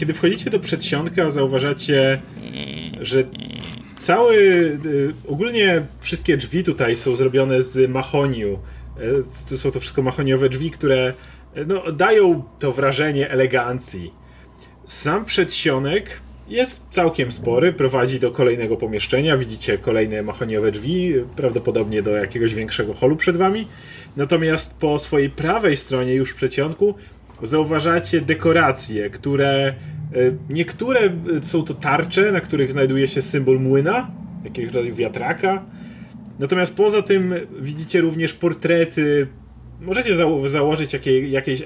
Kiedy wchodzicie do przedsionka, zauważacie, że cały, y, ogólnie wszystkie drzwi tutaj są zrobione z mahoniu. Y, są to wszystko mahoniowe drzwi, które y, no, dają to wrażenie elegancji. Sam przedsionek jest całkiem spory, prowadzi do kolejnego pomieszczenia. Widzicie kolejne mahoniowe drzwi, prawdopodobnie do jakiegoś większego holu przed wami. Natomiast po swojej prawej stronie, już przedsionku, zauważacie dekoracje, które e, niektóre są to tarcze, na których znajduje się symbol młyna, jakiegoś rodzaju wiatraka. Natomiast poza tym widzicie również portrety. Możecie zało założyć jakiej, jakiejś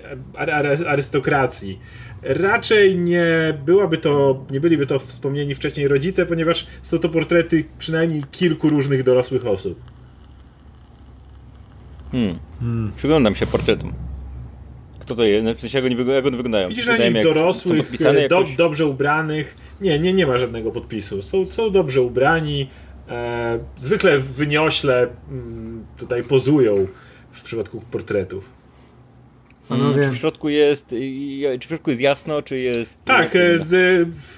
arystokracji. Raczej nie byłaby to, nie byliby to wspomnieni wcześniej rodzice, ponieważ są to portrety przynajmniej kilku różnych dorosłych osób. Hmm. hmm. Przyglądam się portretom. Kto to jest? W sensie jak oni, jak oni wyglądają? Widzisz na nich dorosłych, do, dobrze ubranych. Nie, nie, nie ma żadnego podpisu. Są, są dobrze ubrani. E, zwykle wyniośle m, tutaj pozują w przypadku portretów. Panowie. Czy w środku jest, czy w środku jest jasno, czy jest... Tak, e, z, w,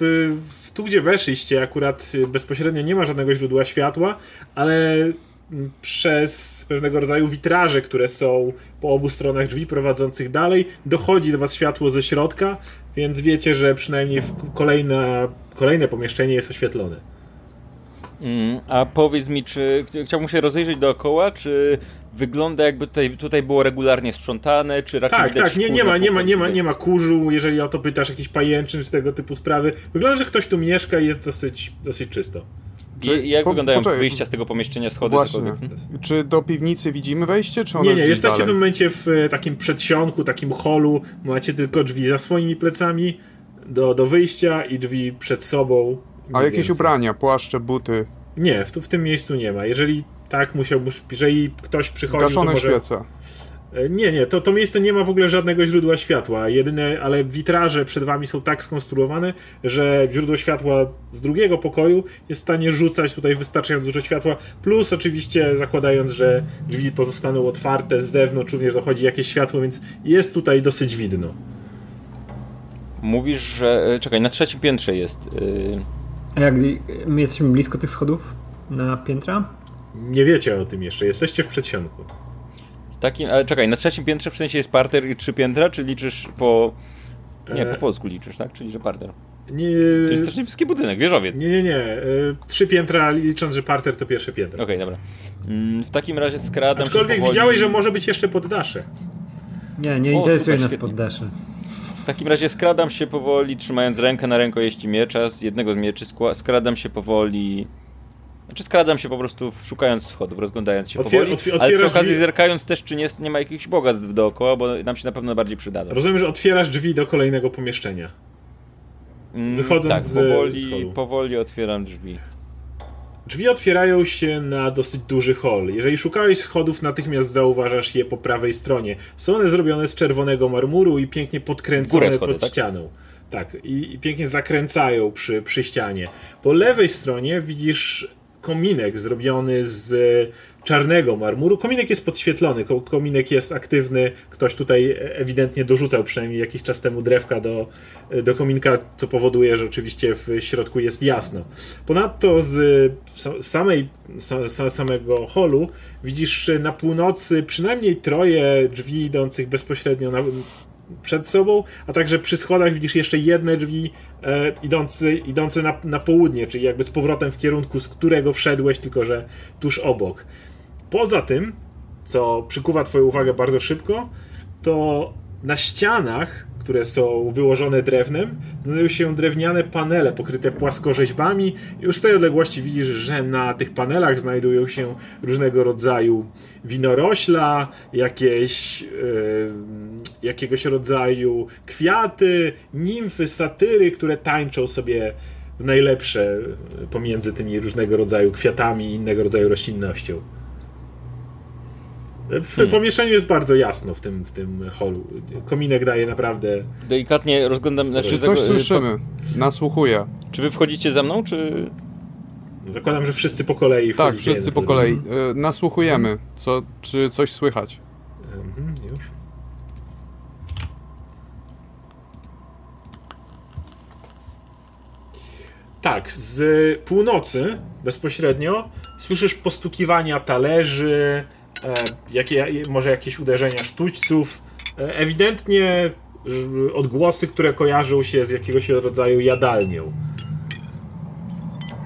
w, tu gdzie weszliście akurat bezpośrednio nie ma żadnego źródła światła, ale przez pewnego rodzaju witraże, które są po obu stronach drzwi prowadzących dalej, dochodzi do was światło ze środka, więc wiecie, że przynajmniej kolejne, kolejne pomieszczenie jest oświetlone. Mm, a powiedz mi, czy chciałbym się rozejrzeć dookoła, czy wygląda jakby tutaj, tutaj było regularnie sprzątane, czy raczej Tak, tak, nie, nie, ma, nie, ma, nie, ma, nie ma kurzu, jeżeli o to pytasz, jakiś pajęczyn czy tego typu sprawy. Wygląda, że ktoś tu mieszka i jest dosyć, dosyć czysto. Czy, I jak po, wyglądają poczekaj, wyjścia z tego pomieszczenia, schody? Właśnie. Czy do piwnicy widzimy wejście, czy Nie, nie, jesteście dalej? w tym momencie w e, takim przedsionku, takim holu, macie tylko drzwi za swoimi plecami do, do wyjścia i drzwi przed sobą. A jakieś więcej. ubrania, płaszcze, buty? Nie, w, w tym miejscu nie ma. Jeżeli tak, musiałby, jeżeli ktoś przychodzi, Zgaszone to może... świece. E, nie, nie, to, to miejsce nie ma w ogóle żadnego źródła światła. Jedyne, ale witraże przed wami są tak skonstruowane, że źródło światła z drugiego pokoju jest w stanie rzucać tutaj wystarczająco dużo światła. Plus, oczywiście, zakładając, że drzwi pozostaną otwarte z zewnątrz, również dochodzi jakieś światło, więc jest tutaj dosyć widno. Mówisz, że. E, czekaj, na trzecim piętrze jest. Yy... A jak my jesteśmy blisko tych schodów na piętra? Nie wiecie o tym jeszcze, jesteście w przedsionku. Takim, ale czekaj, na trzecim piętrze w sensie jest parter i trzy piętra, czy liczysz po... Nie, po e, polsku liczysz, tak? Czyli że parter. Nie, to jest strasznie wysoki budynek, wieżowiec. Nie, nie, nie. E, trzy piętra, licząc, że parter to pierwsze piętro. Okej, okay, dobra. Mm, w takim razie skradam Aczkolwiek się powoli... widziałeś, że może być jeszcze poddasze. Nie, nie interesuje nas poddasze. W takim razie skradam się powoli, trzymając rękę na rękojeści miecza z jednego z mieczy, skradam się powoli znaczy skradam się po prostu szukając schodów, rozglądając się Otwier powoli, otwier ale przy okazji drzwi... zerkając też, czy nie, nie ma jakichś bogactw dookoła, bo nam się na pewno bardziej przydadzą. Rozumiem, że otwierasz drzwi do kolejnego pomieszczenia. Mm, Wychodząc tak, z powoli, powoli otwieram drzwi. Drzwi otwierają się na dosyć duży hol. Jeżeli szukałeś schodów, natychmiast zauważasz je po prawej stronie. Są one zrobione z czerwonego marmuru i pięknie podkręcone schody, pod tak? ścianą. Tak, i, i, pięknie zakręcają przy, przy ścianie. Po lewej stronie widzisz kominek zrobiony z czarnego marmuru. Kominek jest podświetlony, kominek jest aktywny. Ktoś tutaj ewidentnie dorzucał przynajmniej jakiś czas temu drewka do, do kominka, co powoduje, że oczywiście w środku jest jasno. Ponadto z samej, samego holu widzisz na północy przynajmniej troje drzwi idących bezpośrednio na, przed sobą, a także przy schodach widzisz jeszcze jedne drzwi e, idące, idące na, na południe, czyli jakby z powrotem w kierunku, z którego wszedłeś, tylko że tuż obok. Poza tym, co przykuwa Twoją uwagę bardzo szybko, to na ścianach które są wyłożone drewnem, znajdują się drewniane panele pokryte płaskorzeźbami. Już z tej odległości widzisz, że na tych panelach znajdują się różnego rodzaju winorośla, jakieś, yy, jakiegoś rodzaju kwiaty, nimfy, satyry, które tańczą sobie w najlepsze pomiędzy tymi różnego rodzaju kwiatami i innego rodzaju roślinnością. W hmm. pomieszczeniu jest bardzo jasno w tym, w tym holu. Kominek daje naprawdę. Delikatnie rozglądam. Znaczy, czy coś tego, słyszymy? Nasłuchuję. Czy wy wchodzicie za mną, czy. Zakładam, że wszyscy po kolei Tak, wszyscy po kolei. E, nasłuchujemy. Co, czy coś słychać? Mhm, już. Tak, z północy bezpośrednio słyszysz postukiwania talerzy, jakie, może jakieś uderzenia sztućców. E, ewidentnie odgłosy, które kojarzą się z jakiegoś rodzaju jadalnią.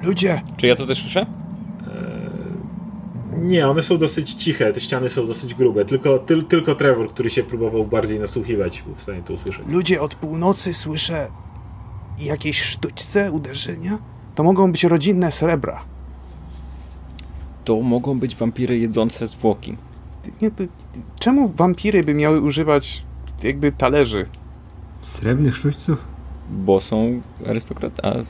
Ludzie! Czy ja to też słyszę? Nie, one są dosyć ciche, te ściany są dosyć grube. Tylko, ty, tylko Trevor, który się próbował bardziej nasłuchiwać, był w stanie to usłyszeć. Ludzie, od północy słyszę jakieś sztućce, uderzenia. To mogą być rodzinne srebra. To mogą być wampiry jedzące zwłoki. Nie, to, czemu wampiry by miały używać jakby talerzy? Srebrnych sztućców? Bo są arystokratami.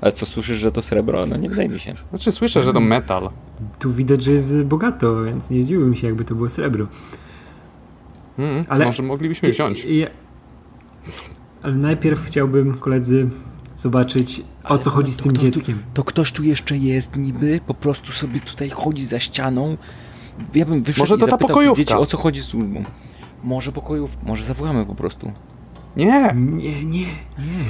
Ale co słyszysz, że to srebro? No nie wydaje mi się. Znaczy słyszę, że to metal. Tu widać, że jest bogato, więc nie zdziwiłbym się, jakby to było srebro. Mm, ale może moglibyśmy wziąć. Ja, ale najpierw chciałbym, koledzy, zobaczyć, o co chodzi z tym to, dzieckiem. To, to ktoś tu jeszcze jest niby, po prostu sobie tutaj chodzi za ścianą. Ja bym wyszedł może to i ta pokojówka. dzieci, o co chodzi z służbą. Może pokojów, może zawołamy po prostu. Nie! Nie, nie, nie.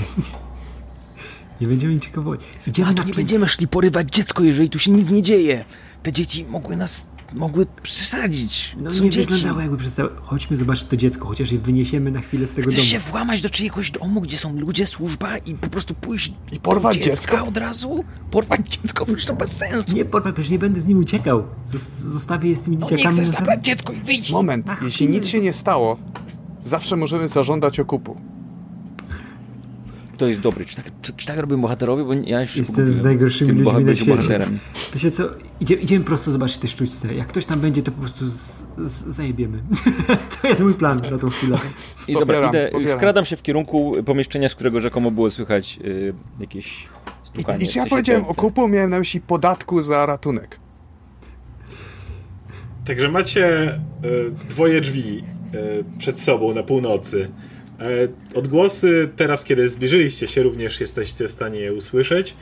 Nie będziemy wołać. Idziemy A tu nie będziemy szli porywać dziecko, jeżeli tu się nic nie dzieje. Te dzieci mogły nas mogły przesadzić. No Są nie dzieci. wyglądało jakby przesadziły. Chodźmy zobaczyć to dziecko, chociaż je wyniesiemy na chwilę z tego Chcesz domu. się włamać do czyjegoś domu, gdzie są ludzie, służba i po prostu pójść I porwać dziecko? od razu? Porwać dziecko? Przecież to bez sensu. Nie porwać, przecież nie będę z nim uciekał. Zostawię je z tymi no dzieciakami. nie chcesz zabrać dziecko i wyjść. Moment, Ach, jeśli nic się nie stało, zawsze możemy zażądać okupu to jest dobry. Czy tak, czy, czy tak robią bohaterowie? Bo ja już Jestem z najgorszymi ludźmi na świecie. Bohaterem. Wiecie co, Idzie, idziemy prosto zobaczyć te sztućce. Jak ktoś tam będzie, to po prostu z, z, zajebiemy. to jest mój plan na tą chwilę. I dobra, idę, skradam się w kierunku pomieszczenia, z którego rzekomo było słychać y, jakieś stukanie. I, i ja powiedziałem o kupu, miałem na myśli podatku za ratunek. Także macie y, dwoje drzwi y, przed sobą na północy. E, odgłosy teraz, kiedy zbliżyliście się, również jesteście w stanie je usłyszeć.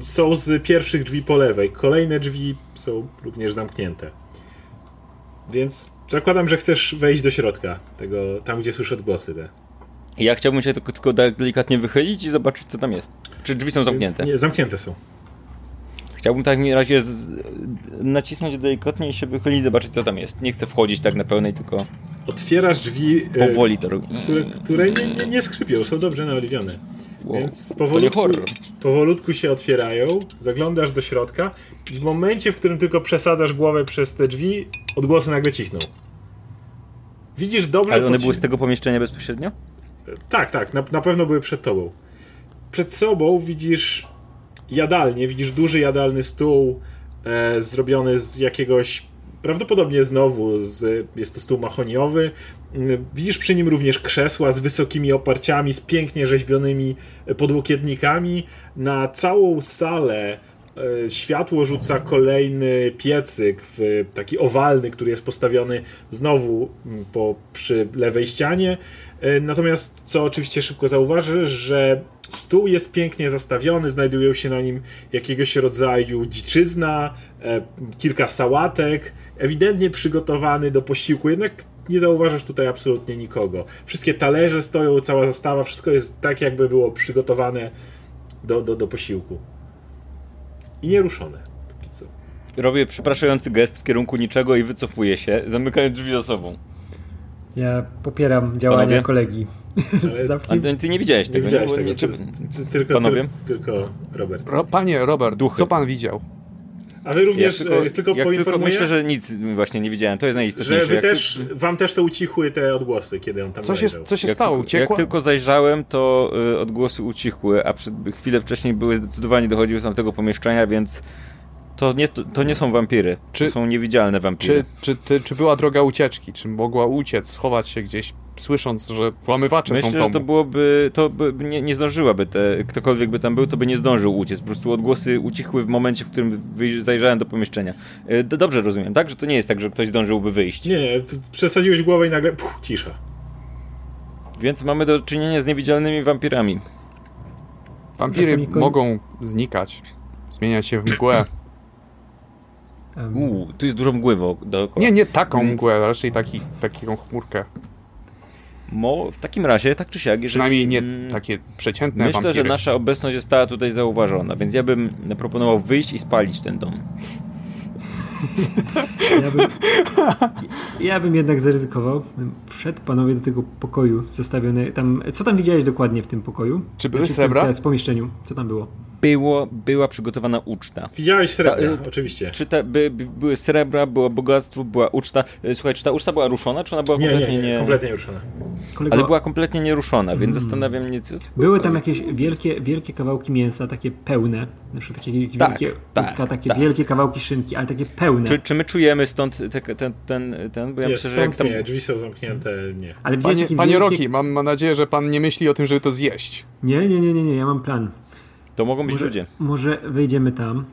Są z pierwszych drzwi po lewej. Kolejne drzwi są również zamknięte. Więc zakładam, że chcesz wejść do środka, tego, tam gdzie słyszę odgłosy te. Ja chciałbym się tylko, tylko delikatnie wychylić i zobaczyć, co tam jest. Czy drzwi są zamknięte? Nie, zamknięte są. Chciałbym tak w razie z... nacisnąć delikatnie i się wychylić, zobaczyć, co tam jest. Nie chcę wchodzić tak na pełnej, tylko otwierasz drzwi, e, Powoli to robi. które, które nie, nie, nie skrzypią, są dobrze naoliwione. Wow. Więc powolutku, powolutku się otwierają, zaglądasz do środka i w momencie, w którym tylko przesadasz głowę przez te drzwi, odgłosy nagle cichną. Widzisz dobrze... Ale one były z tego pomieszczenia bezpośrednio? Tak, tak, na, na pewno były przed tobą. Przed sobą widzisz jadalnię, widzisz duży jadalny stół e, zrobiony z jakiegoś Prawdopodobnie znowu z, jest to stół mahoniowy. Widzisz przy nim również krzesła z wysokimi oparciami, z pięknie rzeźbionymi podłokietnikami. Na całą salę e, światło rzuca kolejny piecyk, taki owalny, który jest postawiony znowu po, przy lewej ścianie. E, natomiast, co oczywiście szybko zauważysz, że stół jest pięknie zastawiony, znajdują się na nim jakiegoś rodzaju dziczyzna, e, kilka sałatek, ewidentnie przygotowany do posiłku, jednak nie zauważasz tutaj absolutnie nikogo. Wszystkie talerze stoją, cała zastawa, wszystko jest tak, jakby było przygotowane do, do, do posiłku. I nieruszone. Robię przepraszający gest w kierunku niczego i wycofuję się, zamykając drzwi za sobą. Ja popieram działania Panowie? kolegi. Ale... ty nie widziałeś tego, nie? Widziałeś tego. Czy... Tylko, Panowie? Tylko Robert. Ro, panie Robert, Duchy. co pan widział? A wy również ja tylko, e, tylko jak tylko myślę, że nic właśnie nie widziałem. To jest najistotniejsze. Że wy też, wam też to ucichły te odgłosy, kiedy on tam Co się, co się jak stało? Uciekło? Jak tylko zajrzałem, to y, odgłosy ucichły, a przed, chwilę wcześniej były zdecydowanie dochodziły z tamtego pomieszczenia, więc to nie, to nie są wampiry. Czy, to są niewidzialne wampiry. Czy, czy, ty, czy była droga ucieczki? Czy mogła uciec, schować się gdzieś, słysząc, że włamywacze Myślę, są tam? Myślę, że to byłoby, to by nie, nie zdążyłaby, te, ktokolwiek by tam był, to by nie zdążył uciec. Po prostu odgłosy ucichły w momencie, w którym zajrzałem do pomieszczenia. E, dobrze rozumiem, tak? Że to nie jest tak, że ktoś zdążyłby wyjść. Nie, przesadziłeś głowę i nagle puch, cisza. Więc mamy do czynienia z niewidzialnymi wampirami. Wampiry mogą znikać, zmieniać się w mgłę. Uuu, tu jest dużo mgły dookoła. Nie, nie taką mgłę, raczej taki, taką chmurkę. Mo, w takim razie, tak czy siak, jeżeli... Przynajmniej nie mm, takie przeciętne Myślę, wampiry. że nasza obecność została tutaj zauważona, więc ja bym proponował wyjść i spalić ten dom. Ja bym, ja bym jednak zaryzykował. Wszedł panowie do tego pokoju zestawione. Tam, co tam widziałeś dokładnie w tym pokoju? Czy były znaczy, srebra? Teraz w pomieszczeniu. Co tam było? Było, była przygotowana uczta. Widziałeś srebra, ta, oczywiście. Czy te, by, by, były srebra, było bogactwo, była uczta. E, słuchaj, czy ta uczta była ruszona, czy ona była nie, kompletnie nie? Nie, kompletnie nie ruszona. Kolego... Ale była kompletnie nieruszona, więc mm. zastanawiam mnie, co... Były tam jakieś wielkie, wielkie kawałki mięsa, takie pełne. Na przykład takie tak, wielkie, tak, takie tak. wielkie kawałki szynki, ale takie pełne. Czy, czy my czujemy stąd te, ten, ten, ten, bo ja nie, myślę, że jak tam... nie, drzwi są zamknięte, nie. Ale panie, panie wielkie... Roki, mam, mam nadzieję, że pan nie myśli o tym, żeby to zjeść. Nie, nie, nie, nie, nie, ja mam plan. To mogą być może, ludzie. Może wejdziemy tam,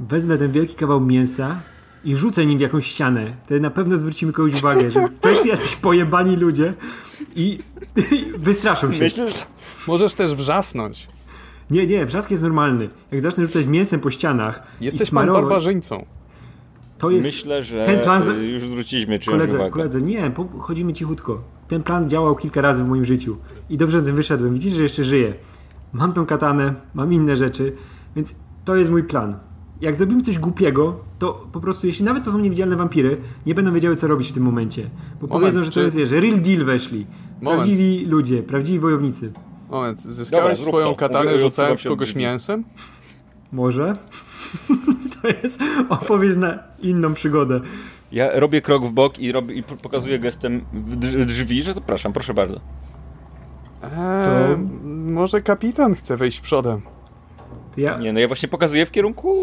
wezmę ten wielki kawał mięsa i rzucę nim w jakąś ścianę. To na pewno zwrócimy kogoś uwagę, że weszli jacyś pojebani ludzie i, i wystraszą się. Myślę, że możesz też wrzasnąć. Nie, nie, wrzask jest normalny. Jak zacznę rzucać mięsem po ścianach Jesteś pan barbarzyńcą. To jest Myślę, że ten plan... już zwróciliśmy czyjąś koledze, uwagę. Koledze, nie, chodzimy cichutko. Ten plan działał kilka razy w moim życiu. I dobrze tym wyszedłem. Widzisz, że jeszcze żyję mam tą katanę, mam inne rzeczy, więc to jest mój plan. Jak zrobimy coś głupiego, to po prostu, jeśli nawet to są niewidzialne wampiry, nie będą wiedziały, co robić w tym momencie. Bo Moment, powiedzą, że czy... to jest, wiesz, real deal weszli. Moment. Prawdziwi ludzie, prawdziwi wojownicy. Moment, zyskałeś Dobra, swoją katanę Mówię, rzucając kogoś mięsem? Może. to jest opowieść na inną przygodę. Ja robię krok w bok i, robię, i pokazuję gestem drzwi, że zapraszam, proszę bardzo. Eee, to... Może kapitan chce wejść przodem. Ja... Nie, no ja właśnie pokazuję w kierunku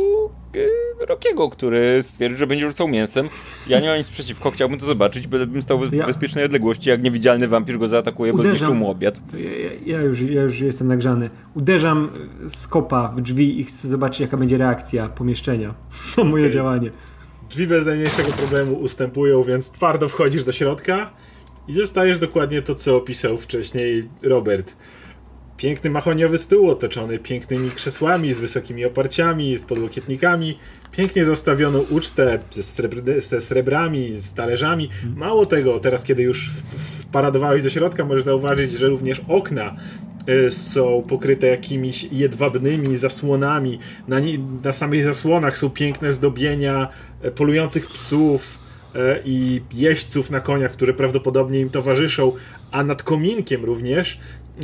yy, Rokiego, który stwierdził, że będzie rzucał mięsem. Ja nie mam nic przeciwko, chciałbym to zobaczyć, bym stał w ja... bezpiecznej odległości, jak niewidzialny wampir go zaatakuje, Uderzam. bo zniszczył mu obiad. Ja, ja, już, ja już jestem nagrzany. Uderzam z kopa w drzwi i chcę zobaczyć, jaka będzie reakcja pomieszczenia na moje okay. działanie. Drzwi bez najmniejszego problemu ustępują, więc twardo wchodzisz do środka i zostajesz dokładnie to, co opisał wcześniej Robert. Piękny mahoniowy stół otoczony pięknymi krzesłami z wysokimi oparciami, z podłokietnikami, pięknie zastawioną ucztę ze, ze srebrami, z talerzami. Mało tego, teraz kiedy już wparadowałeś do środka, możesz zauważyć, że również okna y, są pokryte jakimiś jedwabnymi zasłonami. Na, na samych zasłonach są piękne zdobienia y, polujących psów, E, i jeźdźców na koniach, które prawdopodobnie im towarzyszą, a nad kominkiem również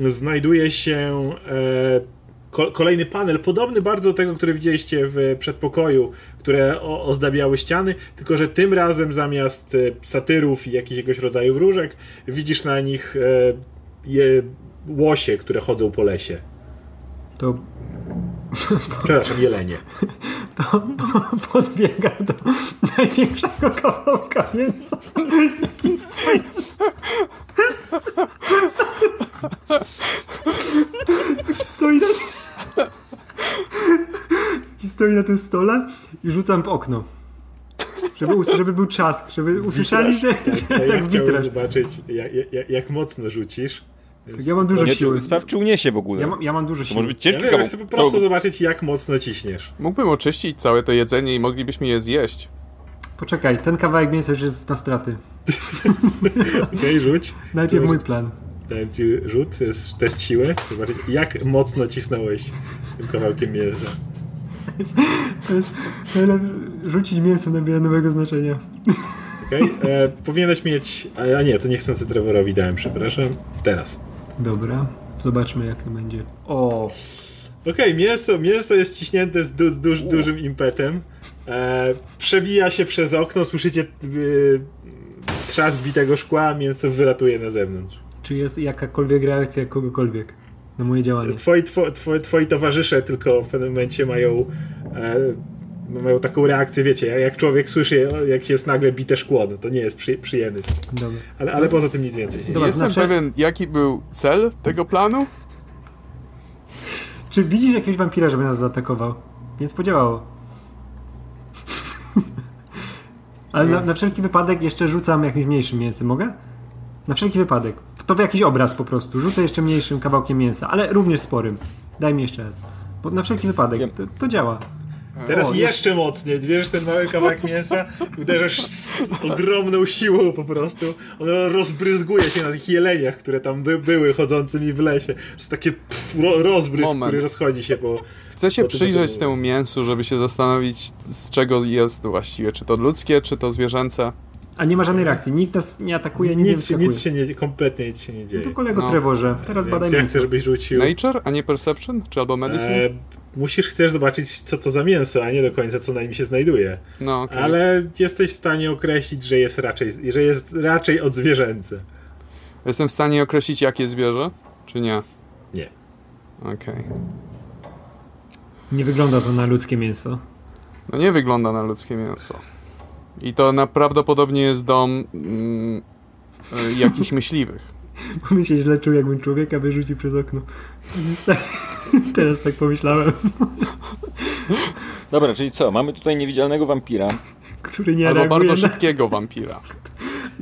znajduje się e, kolejny panel, podobny bardzo do tego, który widzieliście w przedpokoju, które ozdabiały ściany, tylko że tym razem zamiast e, satyrów i jakiegoś rodzaju wróżek, widzisz na nich łosie, które chodzą po lesie. To Przepraszam, jelenie. To podbiega do największego kawałka mięsa, jaki stoi. stoi na... stoi na tym stole i rzucam w okno. Żeby, żeby był czask, żeby usłyszeli, że, ja, ja, ja chciałbym zobaczyć, jak, jak, jak mocno rzucisz więc ja mam dużo nie, siły. Sprawdź, czy uniesie w ogóle. Ja, ma, ja mam dużo siły. To może być ciężki ja, ja chcę po prostu zobaczyć, jak mocno ciśniesz. Mógłbym oczyścić całe to jedzenie i moglibyśmy je zjeść. Poczekaj, ten kawałek mięsa już jest na straty. Okej, okay, rzuć. Najpierw mój plan. Dałem ci rzut, test, test siły. Zobaczyć, jak mocno cisnąłeś tym kawałkiem mięsa. To jest, to jest rzucić mięso nabiera nowego znaczenia. Okej, okay. E, powinieneś mieć... A nie, to niechcący Trevorowi dałem, przepraszam. Teraz. Dobra, zobaczmy jak to będzie. O! Okej, okay, mięso, mięso jest ciśnięte z du, du, dużym impetem. E, przebija się przez okno, słyszycie y, trzask bitego szkła, mięso wylatuje na zewnątrz. Czy jest jakakolwiek reakcja kogokolwiek na moje działanie? Twoi, two, two, twoi towarzysze tylko w pewnym momencie mają e, mają taką reakcję, wiecie, jak człowiek słyszy, jak jest nagle bite szkło, no to nie jest przy, przyjemny. Dobra. Ale, ale poza tym nic więcej. Dobra, Jestem pewien, jaki był cel tego planu? Czy widzisz jakiegoś wampira, żeby nas zaatakował? Więc podziałało. ale na, na, wszelki wypadek jeszcze rzucam jakimś mniejszym mięsem, mogę? Na wszelki wypadek. To w jakiś obraz po prostu. Rzucę jeszcze mniejszym kawałkiem mięsa, ale również sporym. Daj mi jeszcze raz. Bo na wszelki wypadek. To, to działa. Teraz o, jeszcze mocniej. Bierzesz ten mały kawałek mięsa, uderzasz z ogromną siłą po prostu. Ono rozbryzguje się na tych jeleniach, które tam by, były chodzącymi w lesie. To jest taki pff, rozbrysk, Moment. który rozchodzi się po. Chcę się po przyjrzeć temu mięsu, żeby się zastanowić, z czego jest właściwie. Czy to ludzkie, czy to zwierzęce. A nie ma żadnej reakcji. Nikt nas nie atakuje, nic, nic, się, nic się nie kompletnie nic się nie dzieje. No to kolego no. Trevorze, teraz badaj Ja chcę, żebyś rzucił... Nature, a nie Perception? Czy albo Medicine? E, musisz, chcesz zobaczyć, co to za mięso, a nie do końca, co na nim się znajduje. No, okay. Ale jesteś w stanie określić, że jest raczej, że jest raczej odzwierzęce. Jestem w stanie określić, jakie zwierzę, czy nie? Nie. Okej. Okay. Nie wygląda to na ludzkie mięso. No nie wygląda na ludzkie mięso. I to prawdopodobnie jest dom mm, y, jakichś myśliwych. Bo mi się źle czuł, jakbym człowieka wyrzucił przez okno. Tak, teraz tak pomyślałem. Dobra, czyli co? Mamy tutaj niewidzialnego wampira. Który nie Albo bardzo na... szybkiego wampira.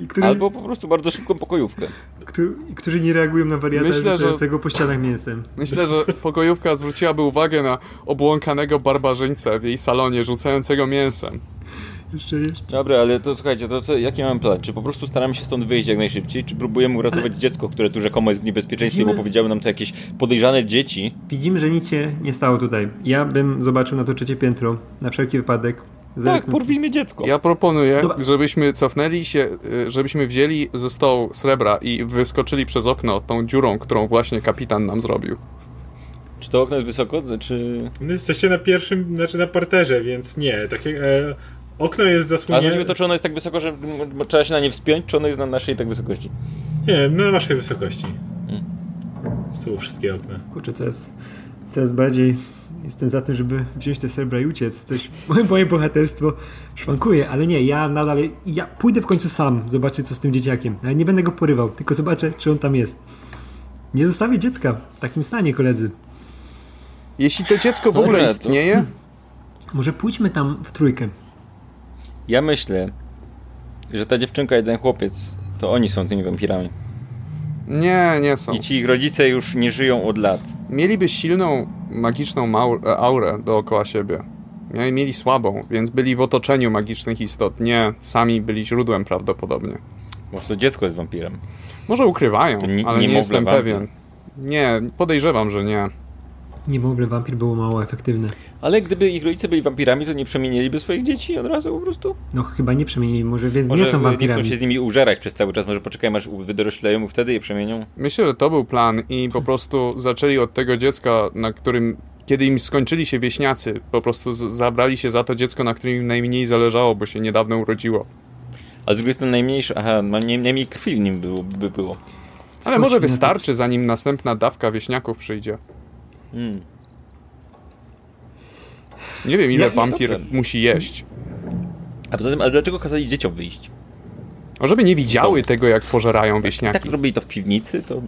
Który... Albo po prostu bardzo szybką pokojówkę. Który, którzy nie reagują na wariata Myślę, że... po ścianach mięsem. Myślę, że pokojówka zwróciłaby uwagę na obłąkanego barbarzyńcę w jej salonie rzucającego mięsem. Jeszcze, jeszcze. Dobra, ale to słuchajcie, to co, jaki mamy plan? Czy po prostu staramy się stąd wyjść jak najszybciej, czy próbujemy uratować ale... dziecko, które tu rzekomo jest w niebezpieczeństwie, Widzimy... bo powiedziały nam to jakieś podejrzane dzieci? Widzimy, że nic się nie stało tutaj. Ja bym zobaczył na to trzecie piętro, na wszelki wypadek. Tak, porwijmy dziecko. Ja proponuję, Dobra. żebyśmy cofnęli się, y, żebyśmy wzięli ze stołu srebra i wyskoczyli przez okno tą dziurą, którą właśnie kapitan nam zrobił. Czy to okno jest wysoko, czy... No, jesteście na pierwszym, znaczy na parterze, więc nie. Takie, e, Okno jest zasłonięte. Ale chodzi o to, czy ono jest tak wysoko, że trzeba się na nie wspiąć, czy ono jest na naszej tak wysokości? Nie, na naszej wysokości. Hmm. Są wszystkie okna. Kurczę, co jest, co jest bardziej... Jestem za tym, żeby wziąć te srebra i uciec. Coś, moje, moje bohaterstwo szwankuje, ale nie, ja nadal... Ja pójdę w końcu sam, zobaczyć co z tym dzieciakiem. Ale nie będę go porywał, tylko zobaczę, czy on tam jest. Nie zostawię dziecka w takim stanie, koledzy. Jeśli to dziecko w ogóle istnieje... Może pójdźmy tam w trójkę. Ja myślę, że ta dziewczynka i ten chłopiec, to oni są tymi wampirami. Nie, nie są. I ci ich rodzice już nie żyją od lat. Mieliby silną, magiczną aurę dookoła siebie. Mieli słabą, więc byli w otoczeniu magicznych istot. Nie, sami byli źródłem prawdopodobnie. Może to dziecko jest wampirem. Może ukrywają, ale nie jestem wampir. pewien. Nie, podejrzewam, że nie. Niemowlę wampir było mało efektywne. Ale gdyby ich rodzice byli wampirami, to nie przemieniliby swoich dzieci od razu po prostu? No chyba nie przemienili, może więc może nie są wampirami. nie chcą się z nimi użerać przez cały czas, może poczekają aż wydorośleją, wtedy je przemienią? Myślę, że to był plan i po prostu zaczęli od tego dziecka, na którym kiedy im skończyli się wieśniacy, po prostu zabrali się za to dziecko, na którym im najmniej zależało, bo się niedawno urodziło. A z drugiej strony najmniejsze, aha, najmniej krwi w nim było, by było. Ale może wystarczy, zanim następna dawka wieśniaków przyjdzie. Hmm. Nie wiem, ile ja, wampir dobrze. musi jeść. A poza tym, ale dlaczego kazali dzieciom wyjść? A żeby nie widziały tego, jak pożerają wieśniaki. Tak robili to w piwnicy, to...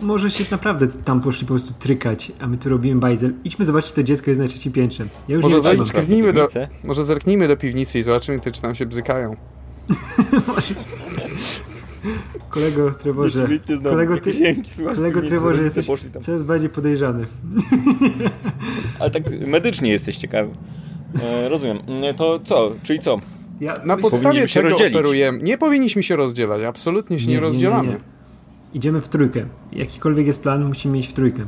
Może się naprawdę tam poszli po prostu trykać, a my tu robimy bajzel. Idźmy zobaczyć, to dziecko jest na trzecim piętrze. Ja już może, zerknijmy do, może zerknijmy do piwnicy i zobaczymy, czy tam się bzykają. Kolego Trevorze, kolego, ty, kolego Trevorze jesteś coraz bardziej podejrzany. Ale tak medycznie jesteś ciekawy. E, rozumiem. To co? Czyli co? Ja, Na podstawie czego operujemy? Nie powinniśmy się rozdzielać, absolutnie się nie, nie rozdzielamy. Nie, nie, Idziemy w trójkę. Jakikolwiek jest plan, musimy iść w trójkę.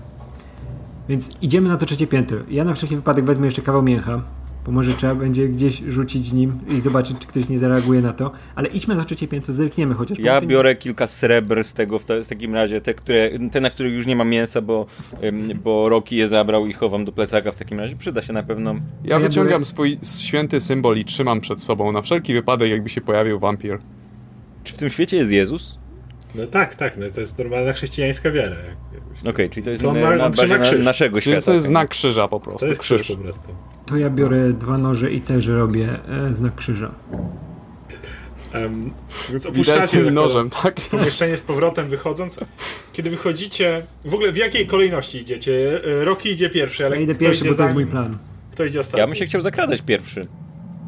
Więc idziemy na to trzecie piętro. Ja na wszelki wypadek wezmę jeszcze kawał mięcha, bo może trzeba będzie gdzieś rzucić nim i zobaczyć, czy ktoś nie zareaguje na to, ale idźmy na trzecie piętro, zerkniemy chociaż. Ja biorę kilka srebr z tego w, te, w, takim razie, te, które, te, na których już nie ma mięsa, bo, bo Roki je zabrał i chowam do plecaka w takim razie, przyda się na pewno. Ja, ja wyciągam biorę... swój święty symbol i trzymam przed sobą, na wszelki wypadek, jakby się pojawił wampir. Czy w tym świecie jest Jezus? No tak, tak, no to jest normalna chrześcijańska wiara. Okej, okay, czyli to jest na, na bazie na, naszego świata. to jest znak krzyża po prostu. To jest krzyż, krzyż po prostu. To ja biorę dwa noże i też robię e, znak krzyża. Um, więc opuszczacie nożem, tak? pomieszczenie z powrotem wychodząc. Kiedy wychodzicie, w ogóle w jakiej kolejności idziecie? E, Roki idzie pierwszy, ale ja idę pierwszy, bo to jest mój plan. Kto idzie ostatni? Ja bym się chciał zakradać pierwszy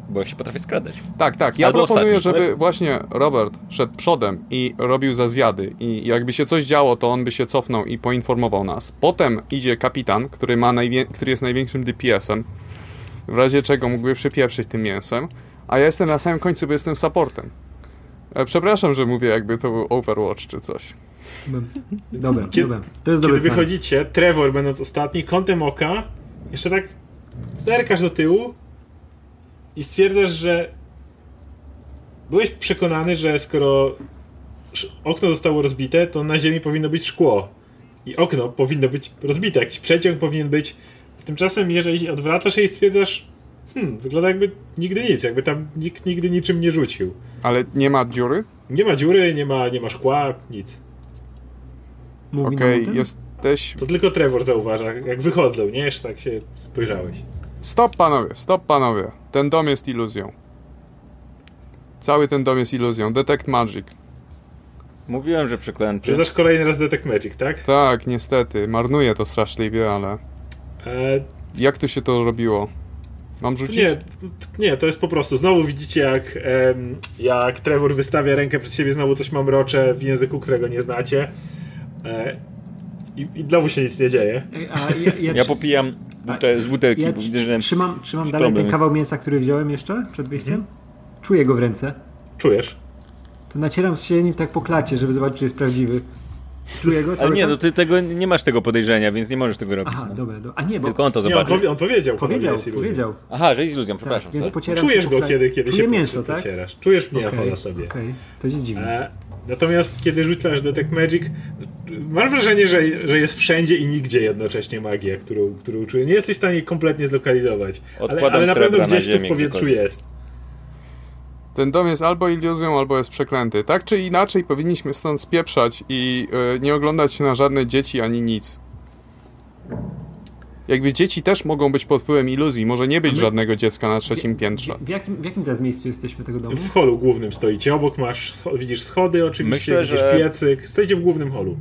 bo ja się potrafię skradać. Tak, tak. Ja Albo proponuję, ostatni. żeby właśnie Robert szedł przodem i robił zazwiady i jakby się coś działo, to on by się cofnął i poinformował nas. Potem idzie kapitan, który, ma który jest największym DPS-em w razie czego mógłby przypieprzyć tym mięsem, a ja jestem na samym końcu, bo jestem supportem. E, przepraszam, że mówię jakby to był Overwatch czy coś. Dobra, kiedy, dobra. To jest Kiedy wychodzicie, Trevor będąc ostatni, kątem oka, jeszcze tak zerkasz do tyłu i stwierdzasz, że byłeś przekonany, że skoro okno zostało rozbite, to na ziemi powinno być szkło. I okno powinno być rozbite, jakiś przeciąg powinien być. Tymczasem, jeżeli odwracasz się i stwierdzasz, hmm, wygląda jakby nigdy nic, jakby tam nikt nigdy niczym nie rzucił. Ale nie ma dziury? Nie ma dziury, nie ma, nie ma szkła, nic. Okej, okay, jesteś... To tylko Trevor zauważa, jak wychodzą, nie? Jeszcze tak się spojrzałeś. Stop panowie, stop panowie. Ten dom jest iluzją. Cały ten dom jest iluzją. Detect Magic. Mówiłem, że przeklęty. Rzucasz kolejny raz Detect Magic, tak? Tak, niestety. Marnuję to straszliwie, ale... E... Jak tu się to robiło? Mam rzucić? Nie, nie, to jest po prostu. Znowu widzicie, jak, jak Trevor wystawia rękę przed siebie, znowu coś mamrocze w języku, którego nie znacie. E, I, i znowu się nic nie dzieje. Ja, ja, ja, popijam bute, z butelki, ja bo widzę, że Trzymam, trzymam dalej problem. ten kawał mięsa, który wziąłem jeszcze przed wyjściem. Hmm. Czuję go w ręce. Czujesz? To nacieram się nim tak po klacie, żeby zobaczyć, czy jest prawdziwy. Czuję go Ale nie, no ty tego, nie masz tego podejrzenia, więc nie możesz tego robić. Aha, no. dobra, dobra. A nie, bo... Tylko on to zobaczy. Nie, on, powie, on powiedział, powiedział, powiedział. Aha, że jest iluzją, przepraszam. Tak, więc Czujesz go, kiedy, kiedy Czuję się mięso, tak? pocierasz. Czujesz mięso okay, na sobie. Okej, okay. to jest dziwne. Natomiast kiedy rzucasz Detect Magic, masz wrażenie, że, że jest wszędzie i nigdzie jednocześnie magia, którą, którą czujesz. Nie jesteś w stanie kompletnie zlokalizować. ale, ale na pewno gdzieś to w powietrzu jest. Ten dom jest albo iluzją, albo jest przeklęty. Tak czy inaczej powinniśmy stąd spieprzać i yy, nie oglądać się na żadne dzieci ani nic. Jakby dzieci też mogą być pod wpływem iluzji. Może nie być my... żadnego dziecka na trzecim piętrze. W, w, jakim, w jakim teraz miejscu jesteśmy tego domu? W holu głównym stoicie. Obok masz, widzisz schody oczywiście, Myślę, widzisz że... piecyk. Stoicie w głównym holu.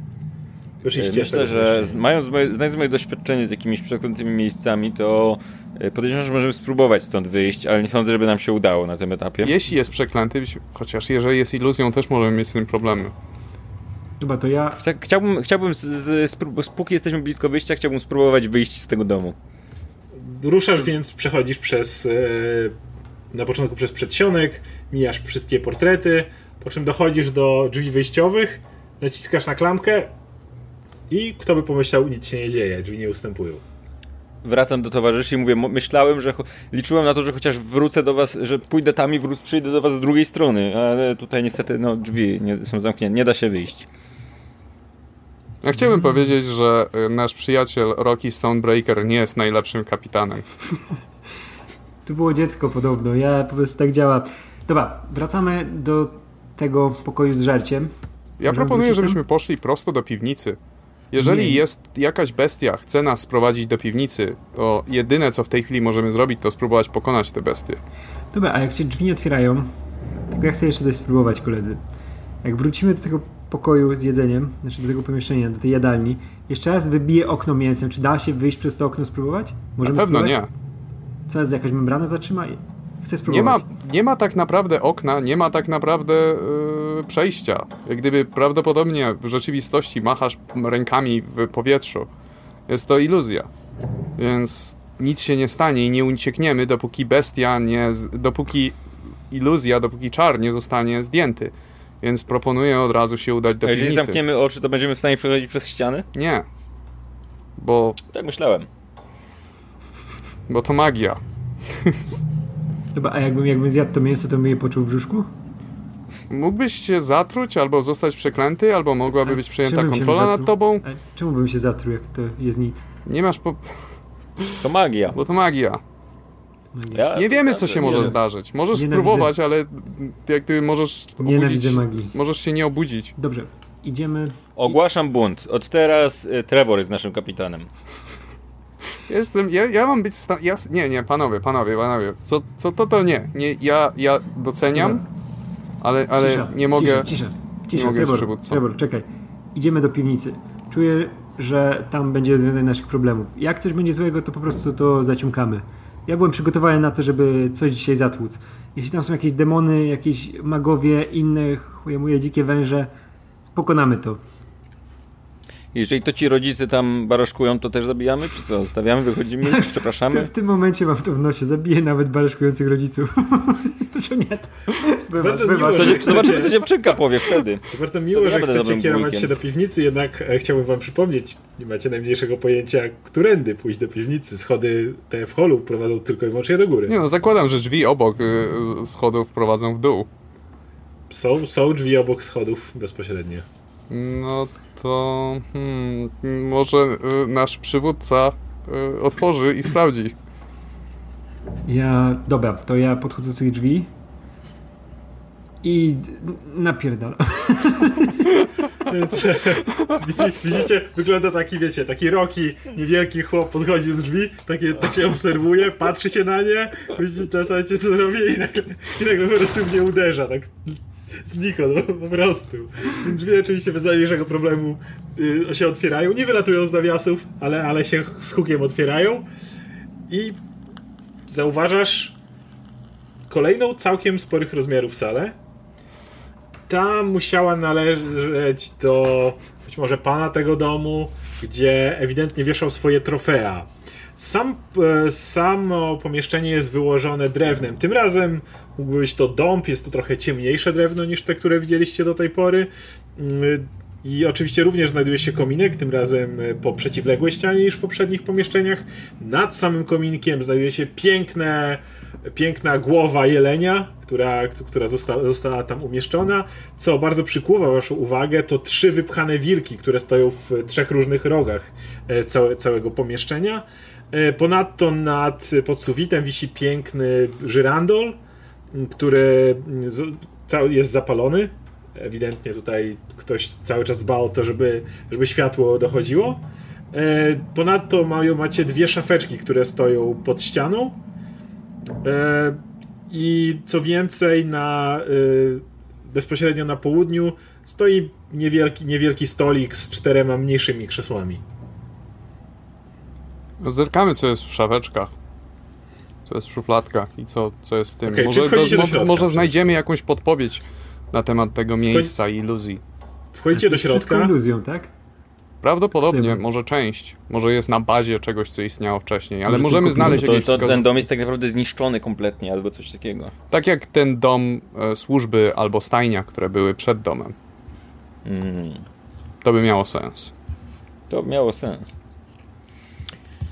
Wyszliście Myślę, że mając moje, znając moje doświadczenie z jakimiś przeklętymi miejscami, to e, podejrzewam, że możemy spróbować stąd wyjść, ale nie sądzę, żeby nam się udało na tym etapie. Jeśli jest przeklęty, chociaż jeżeli jest iluzją, też możemy mieć z tym problemy. Chyba to ja... Chciałbym, chciałbym z, z, z, póki jesteśmy blisko wyjścia, chciałbym spróbować wyjść z tego domu. Ruszasz więc, przechodzisz przez... E, na początku przez przedsionek, mijasz wszystkie portrety, po czym dochodzisz do drzwi wyjściowych, naciskasz na klamkę, i kto by pomyślał, nic się nie dzieje, drzwi nie ustępują. Wracam do towarzyszy i mówię, myślałem, że liczyłem na to, że chociaż wrócę do was, że pójdę tam i wró- przyjdę do was z drugiej strony, ale tutaj niestety no, drzwi nie, są zamknięte, nie da się wyjść. Ja chciałbym powiedzieć, że y, nasz przyjaciel Rocky Stonebreaker nie jest najlepszym kapitanem. Tu było dziecko podobno, ja po prostu tak działa. Dobra, wracamy do tego pokoju z żarciem. Ja proponuję, żebyśmy poszli prosto do piwnicy. Jeżeli nie. jest jakaś bestia, chce nas sprowadzić do piwnicy, to jedyne co w tej chwili możemy zrobić, to spróbować pokonać te bestie. Dobra, a jak się drzwi nie otwierają, to ja chcę jeszcze coś spróbować, koledzy. Jak wrócimy do tego pokoju z jedzeniem, znaczy do tego pomieszczenia, do tej jadalni, jeszcze raz wybiję okno mięsem. Czy da się wyjść przez to okno spróbować? Możemy Na pewno spróbować? nie. Co jest, jakaś membrana zatrzyma? Chcę spróbować. Nie ma, nie ma tak naprawdę okna, nie ma tak naprawdę yy, przejścia. Jak gdyby prawdopodobnie w rzeczywistości machasz rękami w powietrzu. Jest to iluzja. Więc nic się nie stanie i nie uciekniemy, dopóki bestia nie. dopóki iluzja, dopóki czar nie zostanie zdjęty. Więc proponuję od razu się udać do A jeżeli zamkniemy oczy, to będziemy w stanie przechodzić przez ściany? Nie. Bo. Tak myślałem. Bo to magia. Chyba, a jakbym, jakbym zjadł to mięso, to bym je poczuł w brzuszku? Mógłbyś się zatruć, albo zostać przeklęty, albo mogłaby a być przejęta kontrola nad tobą. A czemu bym się zatruł, jak to jest nic? Nie masz po... To magia. Bo to magia. Ja, nie wiemy, co się może nie zdarzyć. Możesz Nienawidzę. spróbować, ale jak ty możesz obudzić... magii. Możesz się nie obudzić. Dobrze, idziemy... Ogłaszam bunt. Od teraz y, Trevor jest naszym kapitanem. Jestem, ja, ja mam być, sta- ja, nie, nie, panowie, panowie, panowie, co, co to, to nie, nie, ja, ja doceniam, ale, ale cisza, nie mogę, cisza, cisza, cisza. Nie mogę Trevor, Trevor, czekaj, idziemy do piwnicy, czuję, że tam będzie rozwiązanie naszych problemów, jak coś będzie złego, to po prostu to zaciąkamy. Ja byłem przygotowany na to, żeby coś dzisiaj zatłuc. Jeśli tam są jakieś demony, jakieś magowie, inne chujemuje dzikie węże, pokonamy to. Jeżeli to ci rodzice tam baraszkują, to też zabijamy, czy co? Stawiamy, wychodzimy, przepraszamy? W tym momencie mam to w nosie, zabiję nawet baraszkujących rodziców. że nie. Bywa, bardzo bywa. Miło, zobaczymy, co dziewczynka powie wtedy. To bardzo miło, to że chcecie kierować się do piwnicy, jednak e, chciałbym wam przypomnieć, nie macie najmniejszego pojęcia, którędy pójść do piwnicy. Schody te w holu prowadzą tylko i wyłącznie do góry. Nie no, zakładam, że drzwi obok y, schodów prowadzą w dół. Są, są drzwi obok schodów bezpośrednio. No to hmm, może y, nasz przywódca y, otworzy i sprawdzi. Ja, dobra, to ja podchodzę do tych drzwi i napierdalam. Więc widzicie, widzicie, wygląda taki, wiecie, taki roki, niewielki chłop podchodzi do drzwi, takie, tak się obserwuje, patrzy się na nie, widzicie, co zrobi i nagle, i nagle po prostu mnie uderza, tak znikąd, po prostu. Drzwi oczywiście bez najmniejszego problemu y, się otwierają, nie wylatują z nawiasów, ale, ale się z hukiem otwierają i zauważasz kolejną całkiem sporych rozmiarów salę. Ta musiała należeć do być może pana tego domu, gdzie ewidentnie wieszał swoje trofea. Sam, e, samo pomieszczenie jest wyłożone drewnem. Tym razem mógł być to dąb, jest to trochę ciemniejsze drewno niż te, które widzieliście do tej pory. Mm, I oczywiście również znajduje się kominek, tym razem e, po przeciwległej ścianie niż w poprzednich pomieszczeniach. Nad samym kominkiem znajduje się piękne, piękna głowa jelenia, która, która została, została tam umieszczona. Co bardzo przykuwa Waszą uwagę, to trzy wypchane wilki, które stoją w trzech różnych rogach e, całe, całego pomieszczenia. E, ponadto nad, pod sufitem wisi piękny żyrandol, który jest zapalony. Ewidentnie tutaj ktoś cały czas dba o to, żeby, żeby światło dochodziło. E, ponadto mają, macie dwie szafeczki, które stoją pod ścianą. E, I co więcej, na, bezpośrednio na południu stoi niewielki, niewielki stolik z czterema mniejszymi krzesłami. Zerkamy, co jest w szafeczkach. Co jest w szufladkach i co, co jest w tym. Okay, może, do, do środka, może znajdziemy jakąś podpowiedź na temat tego miejsca i iluzji. Wchodzicie do środka. Iluzją, tak? Prawdopodobnie, może część. Może jest na bazie czegoś, co istniało wcześniej, ale może możemy znaleźć jakieś to, to Ten dom jest tak naprawdę zniszczony kompletnie, albo coś takiego. Tak jak ten dom e, służby albo stajnia, które były przed domem. Mm. To by miało sens. To miało sens.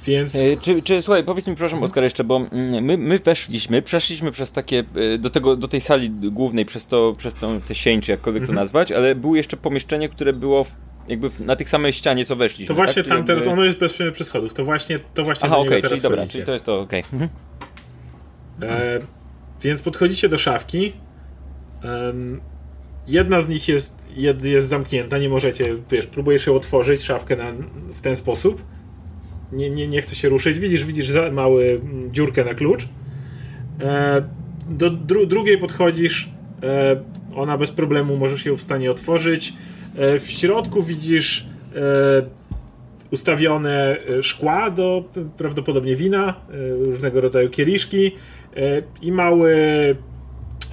Więc... E, czy, czy, słuchaj, powiedz mi przepraszam Oskar jeszcze, bo mm, my, my weszliśmy, przeszliśmy przez takie, e, do, tego, do tej sali głównej, przez to, przez tą, te sień, czy jakkolwiek to mhm. nazwać, ale było jeszcze pomieszczenie, które było w, jakby na tych samej ścianie, co weszliśmy. To właśnie tak? tam teraz, ono jest bezpośrednio przy schodów, to właśnie, to właśnie Aha, okej, okay, czyli dobra, czyli to jest to, okej. Okay. Mhm. E, więc podchodzicie do szafki, jedna z nich jest, jest zamknięta, nie możecie, wiesz, próbujesz ją otworzyć, szafkę na, w ten sposób, nie, nie, nie chce się ruszyć. Widzisz, widzisz mały mm, dziurkę na klucz. E, do dru drugiej podchodzisz, e, ona bez problemu możesz ją w stanie otworzyć. E, w środku widzisz ustawione szkła do prawdopodobnie wina, różnego rodzaju kieliszki i mały,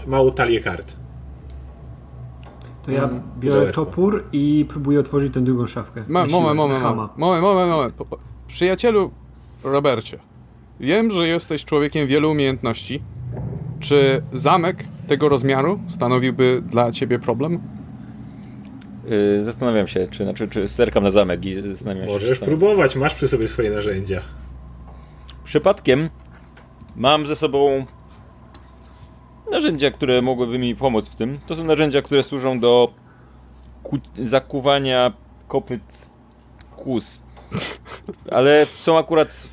małą talię kart. To ja mhm. biorę topór i próbuję otworzyć tę drugą szafkę. moment, moment, moment, moment, moment, moment. Przyjacielu Robercie, wiem, że jesteś człowiekiem wielu umiejętności. Czy zamek tego rozmiaru stanowiłby dla ciebie problem? Yy, zastanawiam się, czy, znaczy, czy zerkam na zamek i zastanawiam się. Możesz próbować, masz przy sobie swoje narzędzia. Przypadkiem mam ze sobą narzędzia, które mogłyby mi pomóc w tym. To są narzędzia, które służą do zakuwania kopyt kus ale są akurat.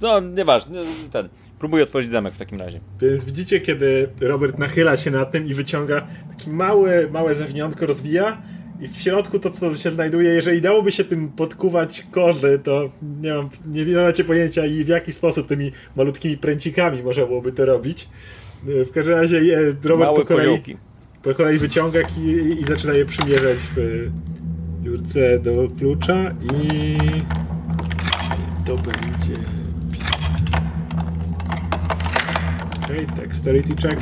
No, nieważne. Ten. Próbuję otworzyć zamek w takim razie. Więc widzicie, kiedy Robert nachyla się nad tym i wyciąga takie małe, małe zawiniątko, rozwija i w środku to, co się znajduje, jeżeli dałoby się tym podkuwać korzy, to nie mam, nie, nie macie pojęcia i w jaki sposób tymi malutkimi pręcikami można byłoby to robić. W każdym razie e, Robert po kolei, po kolei wyciąga i, i zaczyna je przymierzać w dziurce do klucza i to będzie okej, okay, dexterity check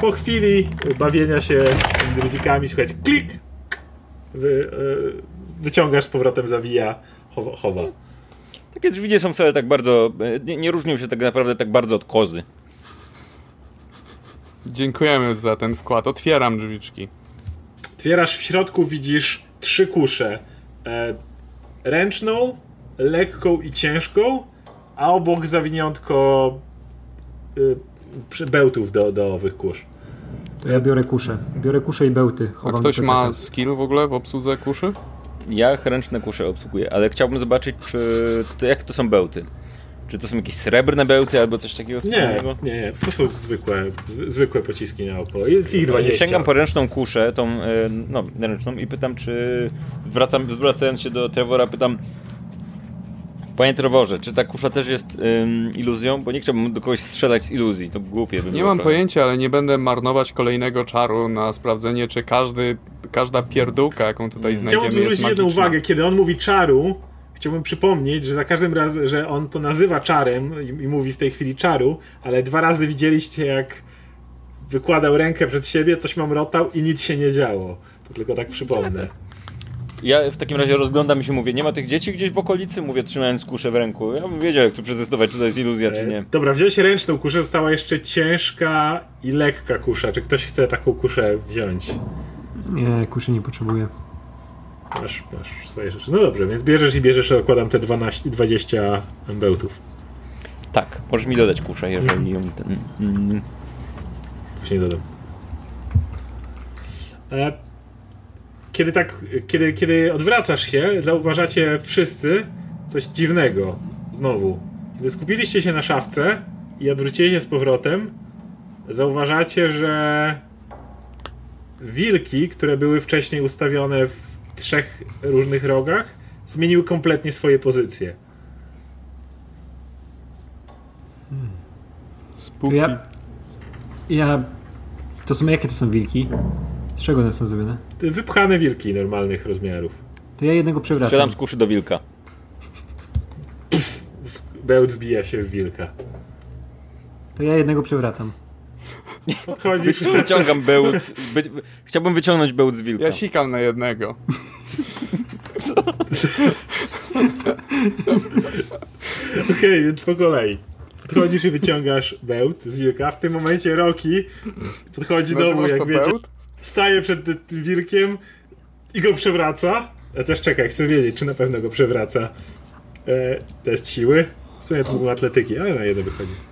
po chwili bawienia się tymi druzikami słuchajcie, klik wy, wyciągasz z powrotem, zawija, chowa. chowa. Takie drzwi nie są wcale tak bardzo, nie, nie różnią się tak naprawdę tak bardzo od kozy. Dziękujemy za ten wkład. Otwieram drzwiczki. Otwierasz w środku, widzisz trzy kusze. E, ręczną, lekką i ciężką, a obok zawiniątko y, bełtów do, do owych kusz. To ja biorę kusze. Biorę kusze i bełty. a ktoś ma skill w ogóle w obsłudze kuszy? Ja ręczne kusze obsługuję, ale chciałbym zobaczyć, czy to, jak to są bełty. Czy to są jakieś srebrne bełty albo coś takiego? Nie, nie, nie, to są zwykłe, zwykłe pociski na oko. Jest ich 20. Sięgam po ręczną kuszę, tą, e, no, ręczną i pytam, czy zwracam, zwracając się do Trevora, pytam, Panie Trevorze, czy ta kusza też jest ym, iluzją? Bo nie chciałbym do kogoś strzelać z iluzji, to głupie by Nie mam pojęcia, ale nie będę marnować kolejnego czaru na sprawdzenie, czy każdy, każda pierdółka, jaką tutaj znajdziemy Chciałbym jest magiczna. jedną uwagę, kiedy on mówi czaru, chciałbym przypomnieć, że za każdym razem, że on to nazywa czarem i, i mówi w tej chwili czaru, ale dwa razy widzieliście, jak wykładał rękę przed siebie, coś mamrotał i nic się nie działo. To tylko tak przypomnę. Ja w takim razie rozglądam się mówię, nie ma tych dzieci gdzieś w okolicy? Mówię, trzymając kuszę w ręku. Ja bym wiedział, jak tu przetestować, czy to jest iluzja, czy nie. E, dobra, wziąłeś ręczną kuszę, została jeszcze ciężka i lekka kusza. Czy ktoś chce taką kuszę wziąć? Nie, kuszy nie potrzebuję. Masz, masz swoje rzeczy. No dobrze, więc bierzesz i bierzesz, okładam te 12, 20 bełtów. Tak, możesz mi dodać kuszę, jeżeli ją ten... Mm. Właśnie dodam. E, kiedy tak, kiedy, kiedy odwracasz się, zauważacie wszyscy coś dziwnego. Znowu. Kiedy skupiliście się na szafce i odwróciliście się z powrotem, zauważacie, że wilki, które były wcześniej ustawione w trzech różnych rogach, zmieniły kompletnie swoje pozycje. Hmm. Spooky. Ja, ja... To są jakie to są wilki? Z czego one są zrobione? Wypchane wilki normalnych rozmiarów. To ja jednego przewracam. Strzelam z kuszy do wilka. bełt wbija się w wilka. To ja jednego przewracam. Podchodzisz. Wyciągam bełt. Chciałbym wyciągnąć bełt z wilka. Ja sikam na jednego. Co? Okej, okay, więc po kolei. Podchodzisz i wyciągasz bełt z wilka. W tym momencie Roki podchodzi do mnie, jak wiecie. Bełt? staje przed tym wilkiem i go przewraca. Ja też czekaj, chcę wiedzieć, czy na pewno go przewraca. E, test siły. W sumie to było atletyki, ale na jeden wychodzi.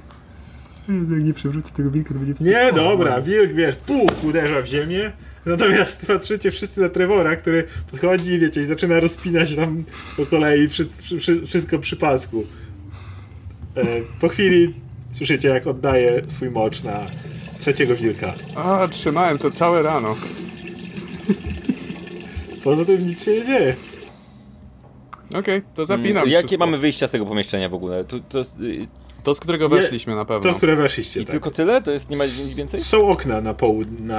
Jak nie przewrócę tego wilka, to będzie Nie, dobra, wilk, wiesz, puch, uderza w ziemię. Natomiast patrzycie wszyscy na Trevora, który podchodzi i wiecie, i zaczyna rozpinać tam po kolei wszystko przy pasku. E, po chwili słyszycie, jak oddaje swój mocz na trzeciego wilka. A, trzymałem to całe rano. Poza tym nic się nie dzieje. Okej, okay, to zapinam hmm, Jakie wszystko. mamy wyjścia z tego pomieszczenia w ogóle? To, to, to z którego weszliśmy na pewno. To, które weszliście, I tak. tylko tyle? To jest, nie ma nic więcej? Są okna na południe, na...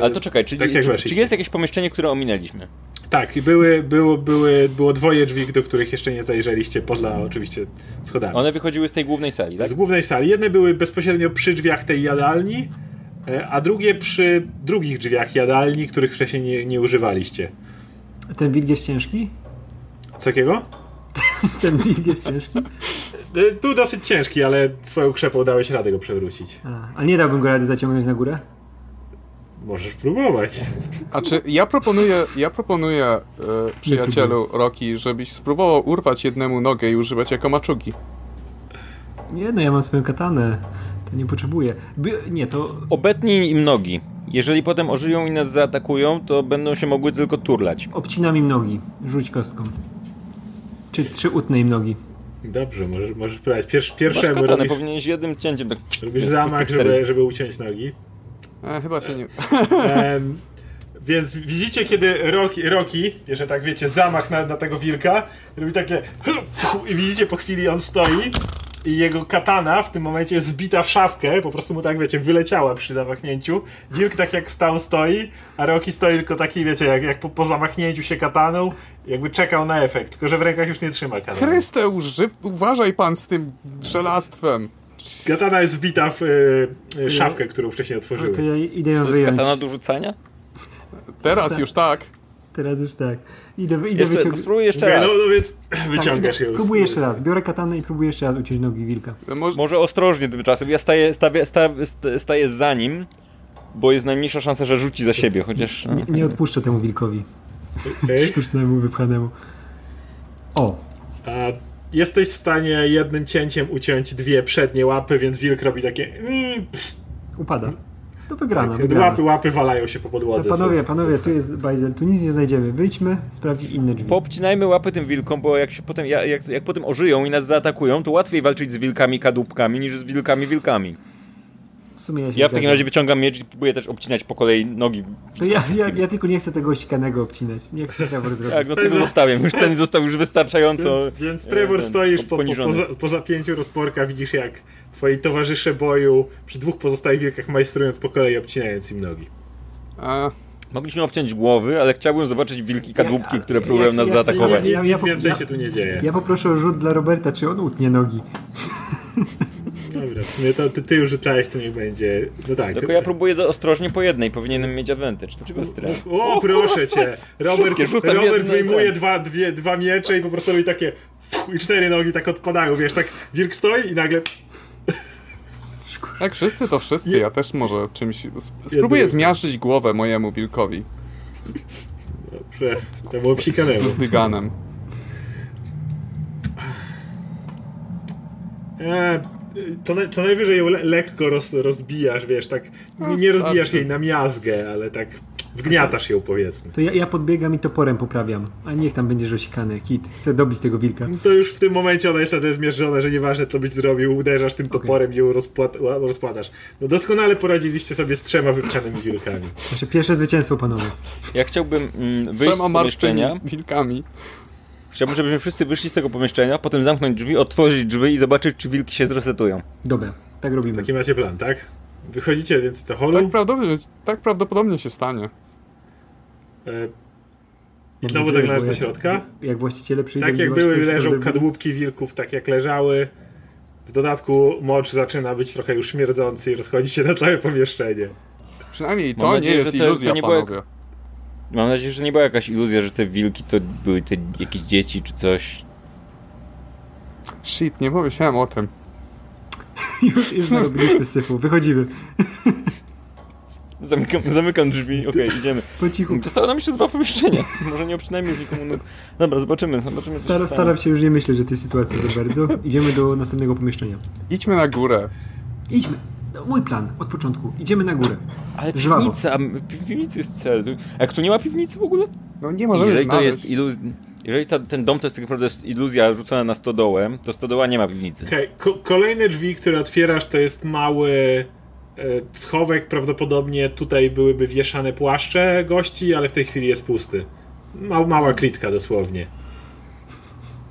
Ale to czekaj, czy, tak czy, czy jest jakieś pomieszczenie, które ominęliśmy? Tak, były, było, były, było dwoje drzwi, do których jeszcze nie zajrzeliście, poza oczywiście schodami. One wychodziły z tej głównej sali, tak? Z głównej sali. Jedne były bezpośrednio przy drzwiach tej jadalni, e, a drugie przy drugich drzwiach jadalni, których wcześniej nie, nie używaliście. Ten wilk jest ciężki? Co takiego? Ten wilk jest ciężki? E, był dosyć ciężki, ale swoją krzepą dałeś radę go przewrócić. A, a nie dałbym go rady zaciągnąć na górę? Możesz próbować. A czy ja proponuję, ja proponuję e, przyjacielu Roki, żebyś spróbował urwać jednemu nogę i używać jako maczugi. Nie, no ja mam swoją katanę. To nie potrzebuję. By, nie, to... Obetnij im nogi. Jeżeli potem ożyją i nas zaatakują, to będą się mogły tylko turlać. Obcinam im nogi. Rzuć kostką. Czy, czy utnę im nogi. Dobrze, możesz, możesz próbować. Pierwszy, pierwszemu robisz... powinieneś jednym cięciem tak... Robisz zamach, żeby, żeby uciąć nogi. E, chyba się nie... więc widzicie, kiedy Rocky, Rocky że tak wiecie, zamach na, na tego wilka, robi takie i widzicie po chwili on stoi i jego katana w tym momencie jest wbita w szafkę, po prostu mu tak, wiecie, wyleciała przy zamachnięciu. Wilk tak jak stał, stoi, a Rocky stoi tylko taki, wiecie, jak, jak po, po zamachnięciu się kataną, jakby czekał na efekt, tylko że w rękach już nie trzyma katana. Chryste, uważaj pan z tym żelastwem. Katana jest wbita w y, szafkę, którą wcześniej otworzyłeś. To ja idę ją to jest katana do rzucania? Teraz już tak. Teraz już tak. Idę, idę jeszcze, wyciąg... Spróbuj jeszcze raz. No, no więc tak, wyciągasz tak, ją. Próbuję jeszcze raz. Biorę katanę i próbuję jeszcze raz uciąć nogi wilka. Może, Może ostrożnie tymczasem. Ja staję, staję, staję, staję za nim, bo jest najmniejsza szansa, że rzuci za siebie, chociaż... Nie, nie odpuszczę temu wilkowi. Okay. Sztucznemu, wypchanemu. O! A jesteś w stanie jednym cięciem uciąć dwie przednie łapy, więc wilk robi takie... Mm, Upada. To wygrana, tak, wygrana. Łapy, łapy walają się po podłodze. No panowie, panowie, tu jest bajzel, tu nic nie znajdziemy. Wyjdźmy, sprawdzić inne drzwi. Popcinajmy łapy tym wilkom, bo jak się potem, jak, jak potem ożyją i nas zaatakują, to łatwiej walczyć z wilkami kadłubkami niż z wilkami wilkami. Sumie ja, ja w takim razie wyciągam miecz i próbuję też obcinać po kolei nogi. To ja, ja, ja tylko nie chcę tego ścikanego obcinać. Nie chcę Trevor zrobić. Tak, no tego zostawiam. Już ten został już wystarczająco. Więc, więc Trevor ten, stoisz po, po, po, po zapięciu rozporka, widzisz jak twoi towarzysze boju przy dwóch pozostałych wilkach majstrując po kolei, obcinając im nogi. A... Mogliśmy obciąć głowy, ale chciałbym zobaczyć wilki kadłubki, które próbują nas zaatakować. Nie, nie, nic więcej się tu nie dzieje. Ja poproszę o rzut dla Roberta, czy on utnie nogi. Dobra, w sumie to, ty, ty już rzucałeś, to niech będzie. No tak. Tylko ja próbuję do, ostrożnie po jednej, powinienem mieć advantage. Dlaczego stres? O, o, proszę cię! Robert, Robert wyjmuje dwa, dwie, dwa miecze i po prostu robi takie i cztery nogi tak odpadają, wiesz, tak wilk stoi i nagle tak, wszyscy to wszyscy, ja też może czymś... Spróbuję zmiażdżyć głowę mojemu wilkowi. Dobrze, to było psikanemu. Z dyganem. E, to, to najwyżej ją le lekko roz, rozbijasz, wiesz, tak nie, nie rozbijasz jej na miazgę, ale tak wgniatasz ją powiedzmy. To ja, ja podbiegam i toporem poprawiam, a niech tam będzie osikany, kit, chcę dobić tego wilka. To już w tym momencie ona jest zmierzona, że nieważne co byś zrobił, uderzasz tym toporem okay. i ją rozpłat, rozpłatasz. No doskonale poradziliście sobie z trzema wypchanymi wilkami. Nasze pierwsze zwycięstwo, panowie. Ja chciałbym mm, wyjść z pomieszczenia. wilkami. Chciałbym, żebyśmy wszyscy wyszli z tego pomieszczenia, potem zamknąć drzwi, otworzyć drzwi i zobaczyć, czy wilki się zresetują. Dobra, tak robimy. Taki macie plan, tak? Wychodzicie więc do holu? Tak prawdopodobnie, tak prawdopodobnie się stanie. E, I znowu tak należy do środka? Jak właściciele przyjdą... Tak jak były, leżą kadłubki wilków, tak jak leżały. W dodatku mocz zaczyna być trochę już śmierdzący i rozchodzi się na całe pomieszczenie. Przynajmniej to nadzieję, nie jest iluzja, to nie panowie. Było... Mam nadzieję, że nie była jakaś iluzja, że te wilki to były te jakieś dzieci czy coś. Shit, nie pomyślałem o tym. już, już narobiliśmy syfu, wychodzimy. Zamykam, zamykam drzwi, okej, okay, idziemy. Po cichu. Zostało nam jeszcze dwa pomieszczenia. Może nie przynajmniej nikomu nóg. Dobra, zobaczymy. zobaczymy Star, staram się już nie myśleć, że tej sytuacji za bardzo. Idziemy do następnego pomieszczenia. Idźmy na górę. Idźmy. No, mój plan, od początku. Idziemy na górę. Ale Żwawo. piwnica, a piwnicy jest cel. A jak tu nie ma piwnicy w ogóle? No nie możemy Jeżeli znaleźć. to jest iluz... Jeżeli ta, ten dom to jest tak naprawdę iluzja rzucona na stodołę, to stodoła nie ma piwnicy. Okay. Ko kolejne drzwi, które otwierasz, to jest mały e, schowek. Prawdopodobnie tutaj byłyby wieszane płaszcze gości, ale w tej chwili jest pusty. Ma mała klitka dosłownie.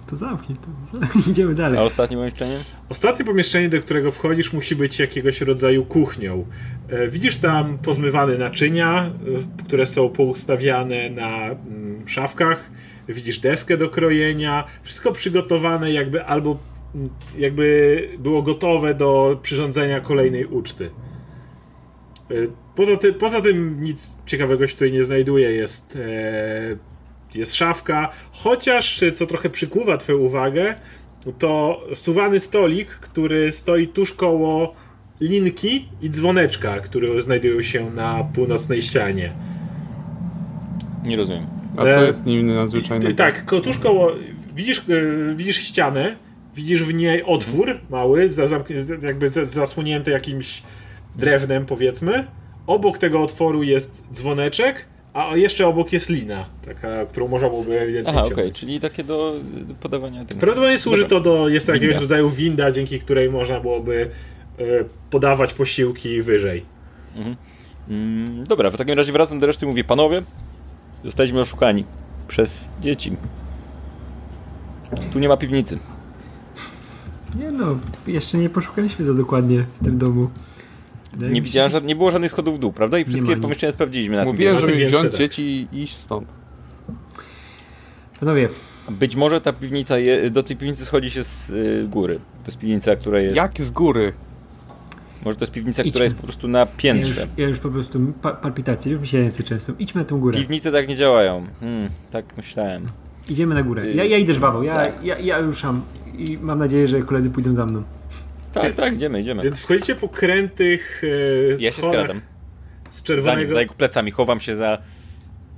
To zamknij to. Idziemy dalej. A ostatnie pomieszczenie? Ostatnie pomieszczenie, do którego wchodzisz, musi być jakiegoś rodzaju kuchnią. E, widzisz tam pozmywane naczynia, e, które są poustawiane na mm, szafkach. Widzisz deskę do krojenia. Wszystko przygotowane jakby albo mm, jakby było gotowe do przyrządzenia kolejnej uczty. E, poza, ty, poza tym nic ciekawego się tutaj nie znajduje. Jest jest szafka, chociaż, co trochę przykuwa twoją uwagę, to suwany stolik, który stoi tuż koło linki i dzwoneczka, które znajdują się na północnej ścianie. Nie rozumiem. A co e, jest nim nadzwyczajnego? Tak, tuż koło, widzisz, e, widzisz ścianę, widzisz w niej otwór mały, jakby zasłonięty jakimś drewnem powiedzmy. Obok tego otworu jest dzwoneczek, a jeszcze obok jest lina, taka, którą można byłoby ewidentnie Aha, okej, okay, czyli takie do podawania... Tym... Prawdopodobnie służy to do, jest to jakiegoś rodzaju winda, dzięki której można byłoby e, podawać posiłki wyżej. Mhm. Mm, dobra, w takim razie wracam do reszty mówię, panowie, zostaliśmy oszukani przez dzieci. Tu nie ma piwnicy. Nie no, jeszcze nie poszukaliśmy za dokładnie w tym domu. Nie widziałem, że nie było żadnych schodów w dół, prawda? I wszystkie pomieszczenia sprawdziliśmy na Mówiłem, żeby wziąć dzieci i iść stąd. Panowie. Być może ta piwnica, je, do tej piwnicy schodzi się z y, góry. To jest piwnica, która jest... Jak z góry? Może to jest piwnica, Idźmy. która jest po prostu na piętrze. Ja już, ja już po prostu pa palpitacje, już mi się ręce często. Idźmy na tę górę. Piwnice tak nie działają. Hmm, tak myślałem. Idziemy na górę. Ja, ja idę żwawo, ja, tak. ja, ja ruszam i mam nadzieję, że koledzy pójdą za mną. Tak, tak, idziemy, idziemy. Więc wchodzicie po krętych e, Ja się skradam. Z czerwonego... Za, za jego plecami, chowam się za...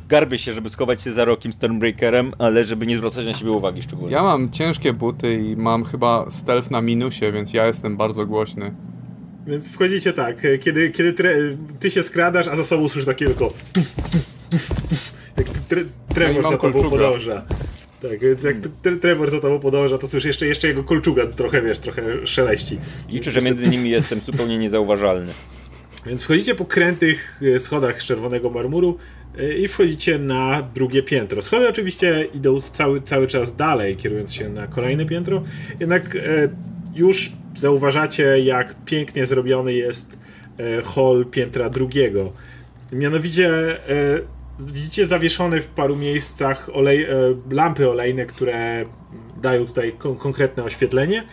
Garbię się, żeby schować się za Rokiem Stormbreakerem, ale żeby nie zwracać na siebie uwagi szczególnie. Ja mam ciężkie buty i mam chyba stealth na minusie, więc ja jestem bardzo głośny. Więc wchodzicie tak, e, kiedy, kiedy tre, ty się skradasz, a za sobą słyszysz takie tylko tuf, tuf, tuf, tuf, jak tre, Trevor za tobą podąża. Tak, więc jak Trevor za tobą podąża, to słyszysz jeszcze, jeszcze jego kolczuga trochę, wiesz, trochę szeleści. Liczę, że między nimi jestem zupełnie niezauważalny. Więc wchodzicie po krętych e, schodach z czerwonego marmuru e, i wchodzicie na drugie piętro. Schody oczywiście idą cały, cały czas dalej, kierując się na kolejne piętro, jednak e, już zauważacie, jak pięknie zrobiony jest hall piętra drugiego. Mianowicie widzicie zawieszone w paru miejscach olej, lampy olejne, które dają tutaj kon konkretne oświetlenie.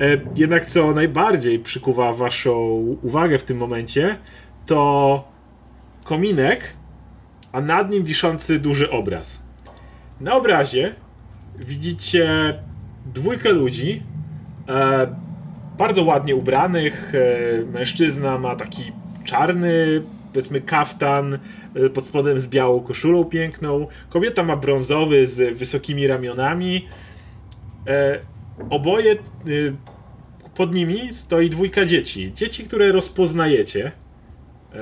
E, jednak co najbardziej przykuwa waszą uwagę w tym momencie, to kominek, a nad nim wiszący duży obraz. Na obrazie widzicie dwójkę ludzi, e, bardzo ładnie ubranych. E, mężczyzna ma taki czarny, powiedzmy, kaftan, e, pod spodem z białą koszulą piękną. Kobieta ma brązowy z wysokimi ramionami. E, oboje y, pod nimi stoi dwójka dzieci. Dzieci, które rozpoznajecie, e,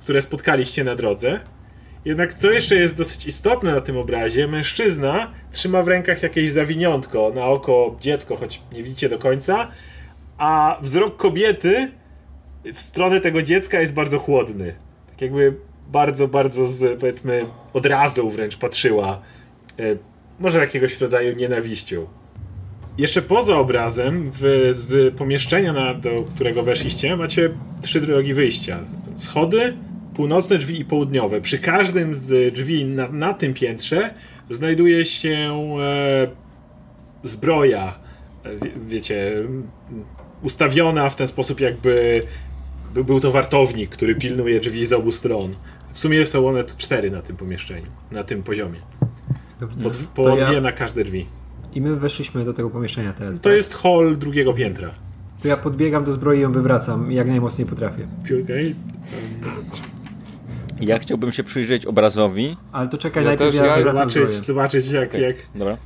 które spotkaliście na drodze. Jednak co jeszcze jest dosyć istotne na tym obrazie, mężczyzna trzyma w rękach jakieś zawiniątko na oko dziecko, choć nie widzicie do końca, a wzrok kobiety w stronę tego dziecka jest bardzo chłodny. Tak jakby bardzo, bardzo z, powiedzmy od razu wręcz patrzyła. E, może jakiegoś rodzaju nienawiścią. Jeszcze poza obrazem, w, z pomieszczenia, na, do którego weszliście, macie trzy drogi wyjścia. Schody, północne drzwi i południowe. Przy każdym z drzwi na, na tym piętrze znajduje się e, zbroja, e, wie, wiecie, ustawiona w ten sposób, jakby by, był to wartownik, który pilnuje drzwi z obu stron. W sumie są one cztery na tym pomieszczeniu, na tym poziomie. Po, po dwie ja... na każde drzwi. I my weszliśmy do tego pomieszczenia teraz. To tak? jest hall drugiego piętra. To ja podbiegam do zbroi i ją wywracam, jak najmocniej potrafię. Okay. Ja chciałbym się przyjrzeć obrazowi. Ale to czekaj, ja najpierw ja, ja zobaczyć, zobaczyć jak, okay. jak... Dobra.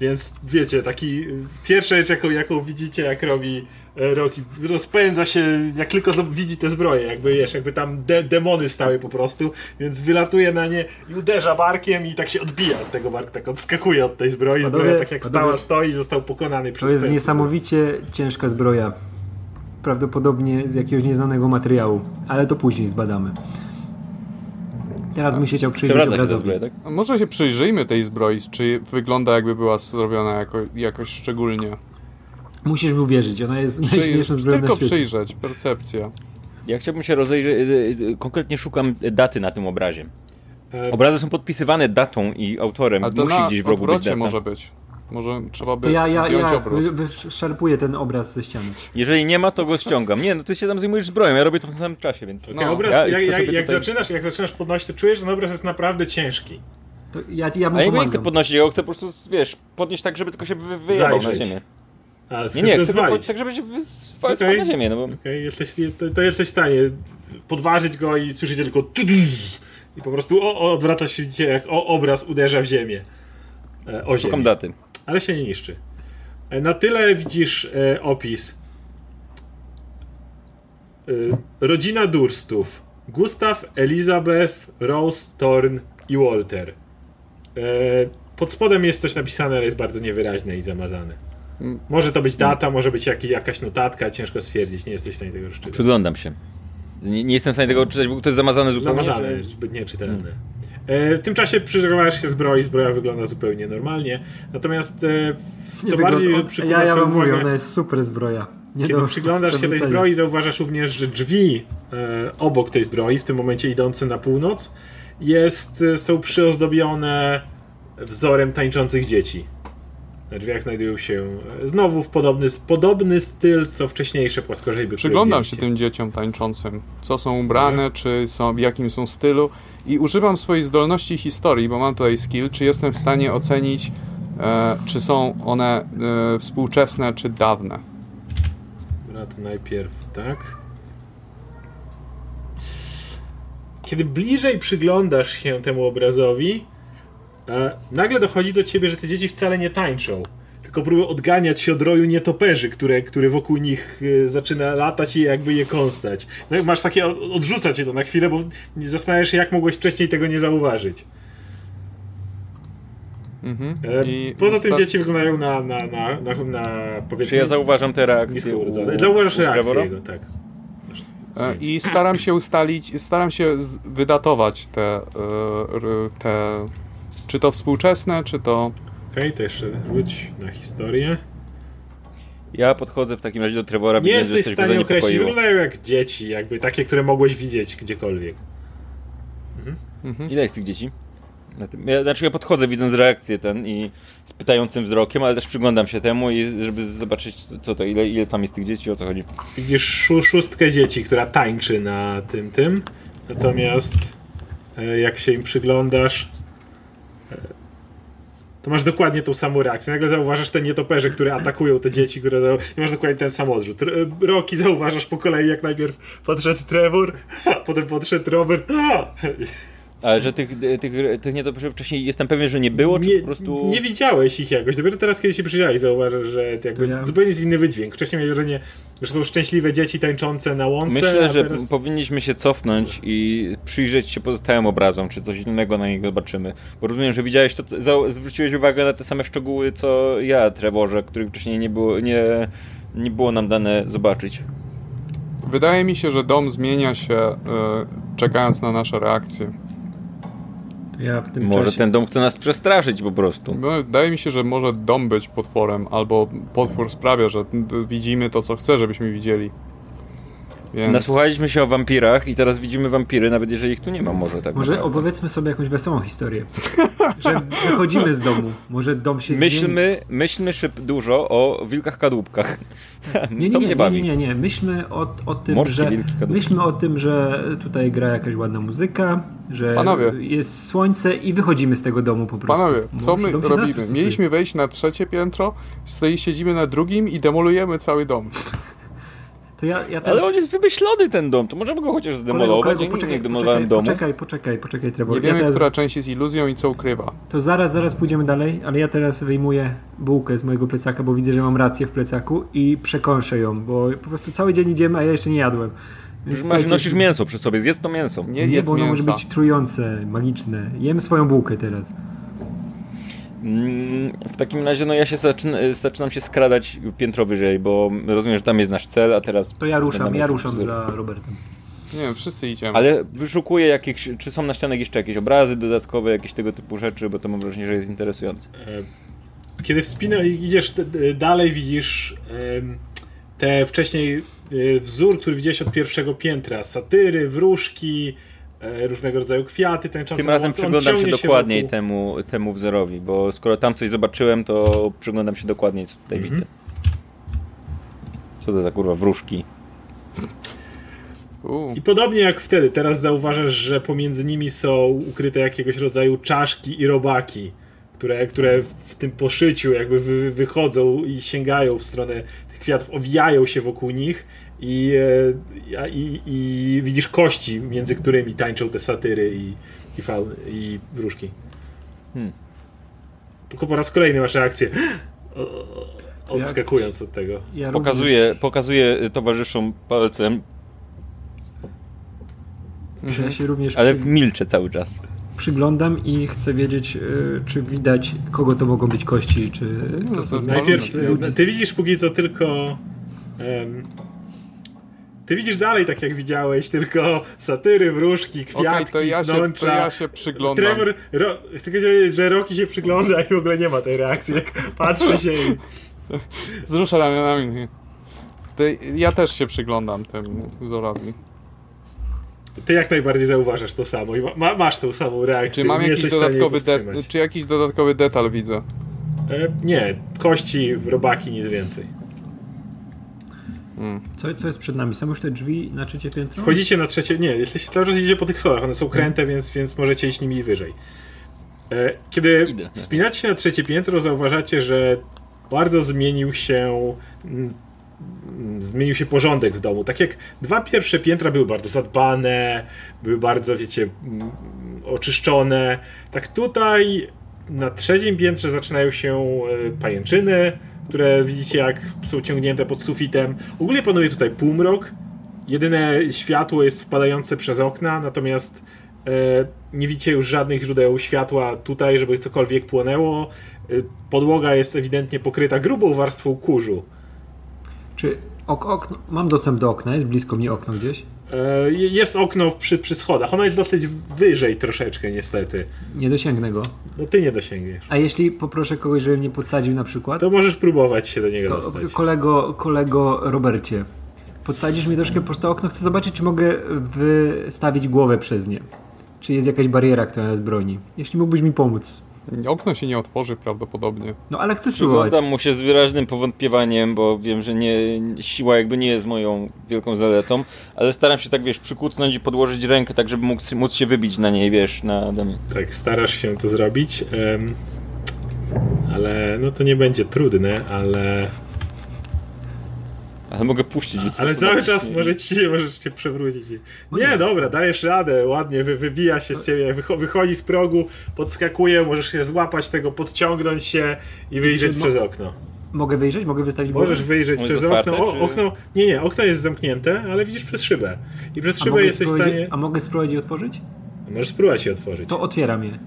Więc wiecie, taki pierwsza rzecz, jaką, jaką widzicie, jak robi Rocky rozpędza się, jak tylko widzi te zbroje, jakby wiesz, jakby tam de demony stały po prostu, więc wylatuje na nie i uderza barkiem i tak się odbija od tego barku, tak odskakuje od tej zbroi, panowie, zbroja tak jak panowie, stała, stoi został pokonany przez To jest niesamowicie ciężka zbroja, prawdopodobnie z jakiegoś nieznanego materiału, ale to później zbadamy. Teraz bym się chciał przyjrzeć obrazowi. Tak? Może się przyjrzyjmy tej zbroi, czy wygląda jakby była zrobiona jako, jakoś szczególnie. Musisz mi uwierzyć, ona jest Przyj najśmieszniejszą zbroją Tylko przyjrzeć, percepcja. Ja chciałbym się rozejrzeć, y, y, konkretnie szukam daty na tym obrazie. E, Obrazy są podpisywane datą i autorem. A to Musi na gdzieś w rogu być data. może być. Może trzeba by ja, ja, ja wyszarpuję ten obraz ze ściany. Jeżeli nie ma, to go ściągam. Nie, no ty się tam zajmujesz zbroją, ja robię to w tym samym czasie, więc... Okay, no. obraz, ja, jak, jak, jak zaczynasz, jak zaczynasz podnosić, to czujesz, że ten obraz jest naprawdę ciężki. To ja, ja mu A ja go nie chcę podnosić, ja go chcę po prostu, wiesz, podnieść tak, żeby tylko się wyjebał na ziemię. A, nie, nie, chcę go, tak żeby się okay. na ziemię. No bo... okay. jesteś, to, to, jesteś w stanie podważyć go i słyszycie tylko i po prostu o, odwraca się widzicie, jak o, obraz uderza w ziemię. E, o Szukam daty. Ale się nie niszczy. E, na tyle widzisz e, opis. E, rodzina Durstów. Gustaw, Elizabeth, Rose, Thorn i Walter. Pod spodem jest coś napisane, ale jest bardzo niewyraźne i zamazane. Może to być data, może być jak, jakaś notatka, ciężko stwierdzić, nie jesteś w stanie tego rozczytać. Przyglądam się. Nie, nie jestem w stanie tego odczytać, bo to jest zamazane zupełnie. Zamazane, czy... zbyt nieczytelne. Hmm. E, w tym czasie przyglądasz się zbroi, zbroja wygląda zupełnie normalnie. Natomiast e, co bardziej przykuwa Ja, ja wam mówię, ona jest super zbroja. Nie Kiedy przyglądasz się tej zbroi, zauważasz również, że drzwi e, obok tej zbroi, w tym momencie idące na północ, jest, są przyozdobione wzorem tańczących dzieci. Na drzwiach znajdują się e, znowu w podobny, podobny styl, co wcześniejsze płaskorzeźby. Przyglądam się tym dzieciom tańczącym, co są ubrane, mhm. czy są, w jakim są stylu i używam swojej zdolności historii, bo mam tutaj skill, czy jestem w stanie ocenić, e, czy są one e, współczesne, czy dawne. Dobra, to najpierw tak. Kiedy bliżej przyglądasz się temu obrazowi, nagle dochodzi do ciebie, że te dzieci wcale nie tańczą. Tylko próbują odganiać się od roju nietoperzy, które, który wokół nich e, zaczyna latać i jakby je kąsać. No masz takie, odrzuca cię to na chwilę, bo zastanawiasz się, jak mogłeś wcześniej tego nie zauważyć. Mhm. E, poza tym dzieci wyglądają na, na, na, na, na powiedzmy... Czy ja zauważam te reakcje? Zauważasz reakcję jego, tak. E, I staram się ustalić, staram się wydatować te, e, te czy to współczesne, czy to... Okej, okay, to jeszcze rzuć na historię. Ja podchodzę w takim razie do Trevora, Nie jesteś w stanie określić, wyglądają jak dzieci, jakby takie, które mogłeś widzieć gdziekolwiek. Mhm. Mhm. Ile jest tych dzieci? Na tym. Ja, znaczy ja podchodzę widząc reakcję ten i z pytającym wzrokiem, ale też przyglądam się temu i żeby zobaczyć co to, ile, ile tam jest tych dzieci, o co chodzi. Widzisz szóstkę dzieci, która tańczy na tym tym, natomiast e, jak się im przyglądasz to masz dokładnie tą samą reakcję. Nagle zauważasz te nietoperze, które atakują te dzieci, które i masz dokładnie ten sam odrzut. Roki zauważasz po kolei, jak najpierw podszedł Trevor, a potem podszedł Robert. Ale że tych, tych, tych nietoperzy wcześniej jestem pewien, że nie było, czy nie, po prostu... Nie widziałeś ich jakoś. Dopiero teraz, kiedy się przyjrzałeś, zauważysz, że jakby ja... zupełnie jest inny wydźwięk. Wcześniej miałeś wrażenie, że są szczęśliwe dzieci tańczące na łące, Myślę, że teraz... powinniśmy się cofnąć i przyjrzeć się pozostałym obrazom, czy coś innego na nich zobaczymy. Bo rozumiem, że widziałeś to, zwróciłeś uwagę na te same szczegóły, co ja, Trevorze, których wcześniej nie było, nie, nie było nam dane zobaczyć. Wydaje mi się, że dom zmienia się, yy, czekając na nasze reakcje. Ja może czasie... ten dom chce nas przestraszyć po prostu. No, wydaje mi się, że może dom być potworem, albo potwór sprawia, że widzimy to, co chce, żebyśmy widzieli. Więc... Nasłuchaliśmy się o wampirach i teraz widzimy wampiry, nawet jeżeli ich tu nie ma, może tak. Może naprawdę. opowiedzmy sobie jakąś wesołą historię. że wychodzimy z domu. Może dom się myślmy, zmieni. Myślmy szyb dużo o wilkach kadłubkach. Nie, nie, nie, nie, nie, nie, nie. Myślmy o, o tym, Morskie że myślmy o tym, że tutaj gra jakaś ładna muzyka, że Panowie. jest słońce i wychodzimy z tego domu po prostu. Panowie, co my robimy? Mieliśmy wejść na trzecie piętro, stoi, siedzimy na drugim i demolujemy cały dom. Ja, ja teraz... Ale on jest wymyślony ten dom, to możemy go chociaż zdemolować. Kolego, kolego, poczekaj, nie demolowałem domu. Poczekaj, poczekaj, poczekaj, Trevor. Nie wiemy, ja teraz... która część jest iluzją i co ukrywa. To zaraz, zaraz pójdziemy dalej, ale ja teraz wyjmuję bułkę z mojego plecaka, bo widzę, że mam rację w plecaku i przekąszę ją, bo po prostu cały dzień idziemy, a ja jeszcze nie jadłem. Już masz, nosisz mięso przy sobie, zjedz to mięso. Nie, nie bo ono może być trujące, magiczne. Jem swoją bułkę teraz. Mm, w takim razie no ja się zaczyn zaczynam się skradać piętro wyżej, bo rozumiem, że tam jest nasz cel, a teraz... To ja ruszam, ja ruszam za Robertem. Nie wszyscy idziemy. Ale wyszukuję jakieś, czy są na ścianach jeszcze jakieś obrazy dodatkowe, jakieś tego typu rzeczy, bo to mam wrażenie, że jest interesujące. E, kiedy wspinasz, idziesz dalej, widzisz te wcześniej e, wzór, który widziałeś od pierwszego piętra, satyry, wróżki, różnego rodzaju kwiaty tańczące. Tym razem przyglądam się dokładniej się temu, temu wzorowi, bo skoro tam coś zobaczyłem, to przyglądam się dokładniej, co tutaj mhm. widzę. Co to za kurwa wróżki? I podobnie jak wtedy, teraz zauważasz, że pomiędzy nimi są ukryte jakiegoś rodzaju czaszki i robaki, które, które w tym poszyciu jakby wy, wychodzą i sięgają w stronę tych kwiatów, owijają się wokół nich i, e, i, i widzisz kości, między którymi tańczą te satyry i, i, i wróżki. Hmm. Tylko po raz kolejny masz reakcję. Odskakując od tego. Ja pokazuję, pokazuję towarzyszom palcem. Ja się również Ale przy... milczę cały czas. Przyglądam i chcę wiedzieć, e, czy widać, kogo to mogą być kości, czy no, to, to Najpierw, ty widzisz póki co tylko um, ty widzisz dalej tak jak widziałeś, tylko satyry, wróżki, kwiatki, okay, to ja się, to ja się przyglądam. Trevor, ro, chcę powiedzieć, że Roki się przygląda i w ogóle nie ma tej reakcji, jak patrzy się i... Zrusza ramionami. Ja też się przyglądam temu wzorowi. Ty jak najbardziej zauważasz to samo i ma, masz tą samą reakcję. Czy mam jakiś dodatkowy, de- czy jakiś dodatkowy detal widzę? E, nie, kości, robaki, nic więcej. Co, co jest przed nami? Są już te drzwi na trzecie piętro? Wchodzicie na trzecie. Nie, jesteście cały czas idzie po tych schodach. One są kręte, hmm. więc, więc możecie iść nimi wyżej. E, kiedy Idę. wspinacie się na trzecie piętro, zauważacie, że bardzo zmienił się mm, zmienił się porządek w domu. Tak jak dwa pierwsze piętra były bardzo zadbane, były bardzo, wiecie, mm, oczyszczone, tak tutaj na trzecim piętrze zaczynają się e, pajęczyny, które widzicie jak są ciągnięte pod sufitem. Ogólnie panuje tutaj półmrok. Jedyne światło jest wpadające przez okna, natomiast e, nie widzicie już żadnych źródeł światła tutaj, żeby cokolwiek płonęło. E, podłoga jest ewidentnie pokryta grubą warstwą kurzu. Czy ok, okno, mam dostęp do okna? Jest blisko mnie okno gdzieś? E, jest okno przy, przy schodach. Ono jest dosyć wyżej troszeczkę, niestety. Nie dosięgnę go. No ty nie dosięgniesz. A jeśli poproszę kogoś, żeby mnie podsadził na przykład? To możesz próbować się do niego to, dostać. Kolego, kolego Robercie, podsadzisz mi troszkę po to okno. Chcę zobaczyć, czy mogę wystawić głowę przez nie. Czy jest jakaś bariera, która nas broni. Jeśli mógłbyś mi pomóc. Okno się nie otworzy prawdopodobnie. No ale chcę spróbować. Przyglądam mu się z wyraźnym powątpiewaniem, bo wiem, że nie, siła jakby nie jest moją wielką zaletą, ale staram się tak, wiesz, przykucnąć i podłożyć rękę tak, żeby móc, móc się wybić na niej, wiesz, na. Tak, starasz się to zrobić, um, ale no to nie będzie trudne, ale ale mogę puścić. Ale cały czas może ci możesz cię przewrócić. Nie, dobra, dajesz radę, ładnie wy, wybija się z ciebie, wychodzi z progu, podskakuje, możesz się złapać tego, podciągnąć się i wyjrzeć przez okno. Mogę wyjrzeć? Mogę wystawić Możesz wyjrzeć przez okno. O, okno. Nie, nie, okno jest zamknięte, ale widzisz przez szybę. I przez szybę jesteś w stanie. A mogę spróbować je otworzyć? Możesz spróbować je otworzyć. To otwieram je.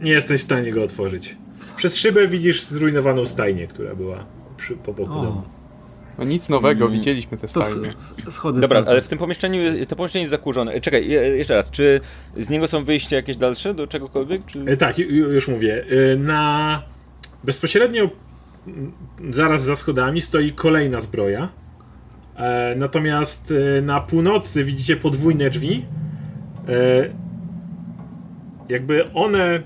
Nie jesteś w stanie go otworzyć. Przez szybę widzisz zrujnowaną stajnię, która była przy, po boku o. domu. No nic nowego, mm. widzieliśmy te stajnie. Schodzę Dobra, ale w tym pomieszczeniu, to pomieszczenie jest zakurzone. Czekaj, jeszcze raz, czy z niego są wyjścia jakieś dalsze do czegokolwiek? Czy... E, tak, już mówię. E, na bezpośrednio zaraz za schodami stoi kolejna zbroja. E, natomiast na północy widzicie podwójne drzwi. Jakby one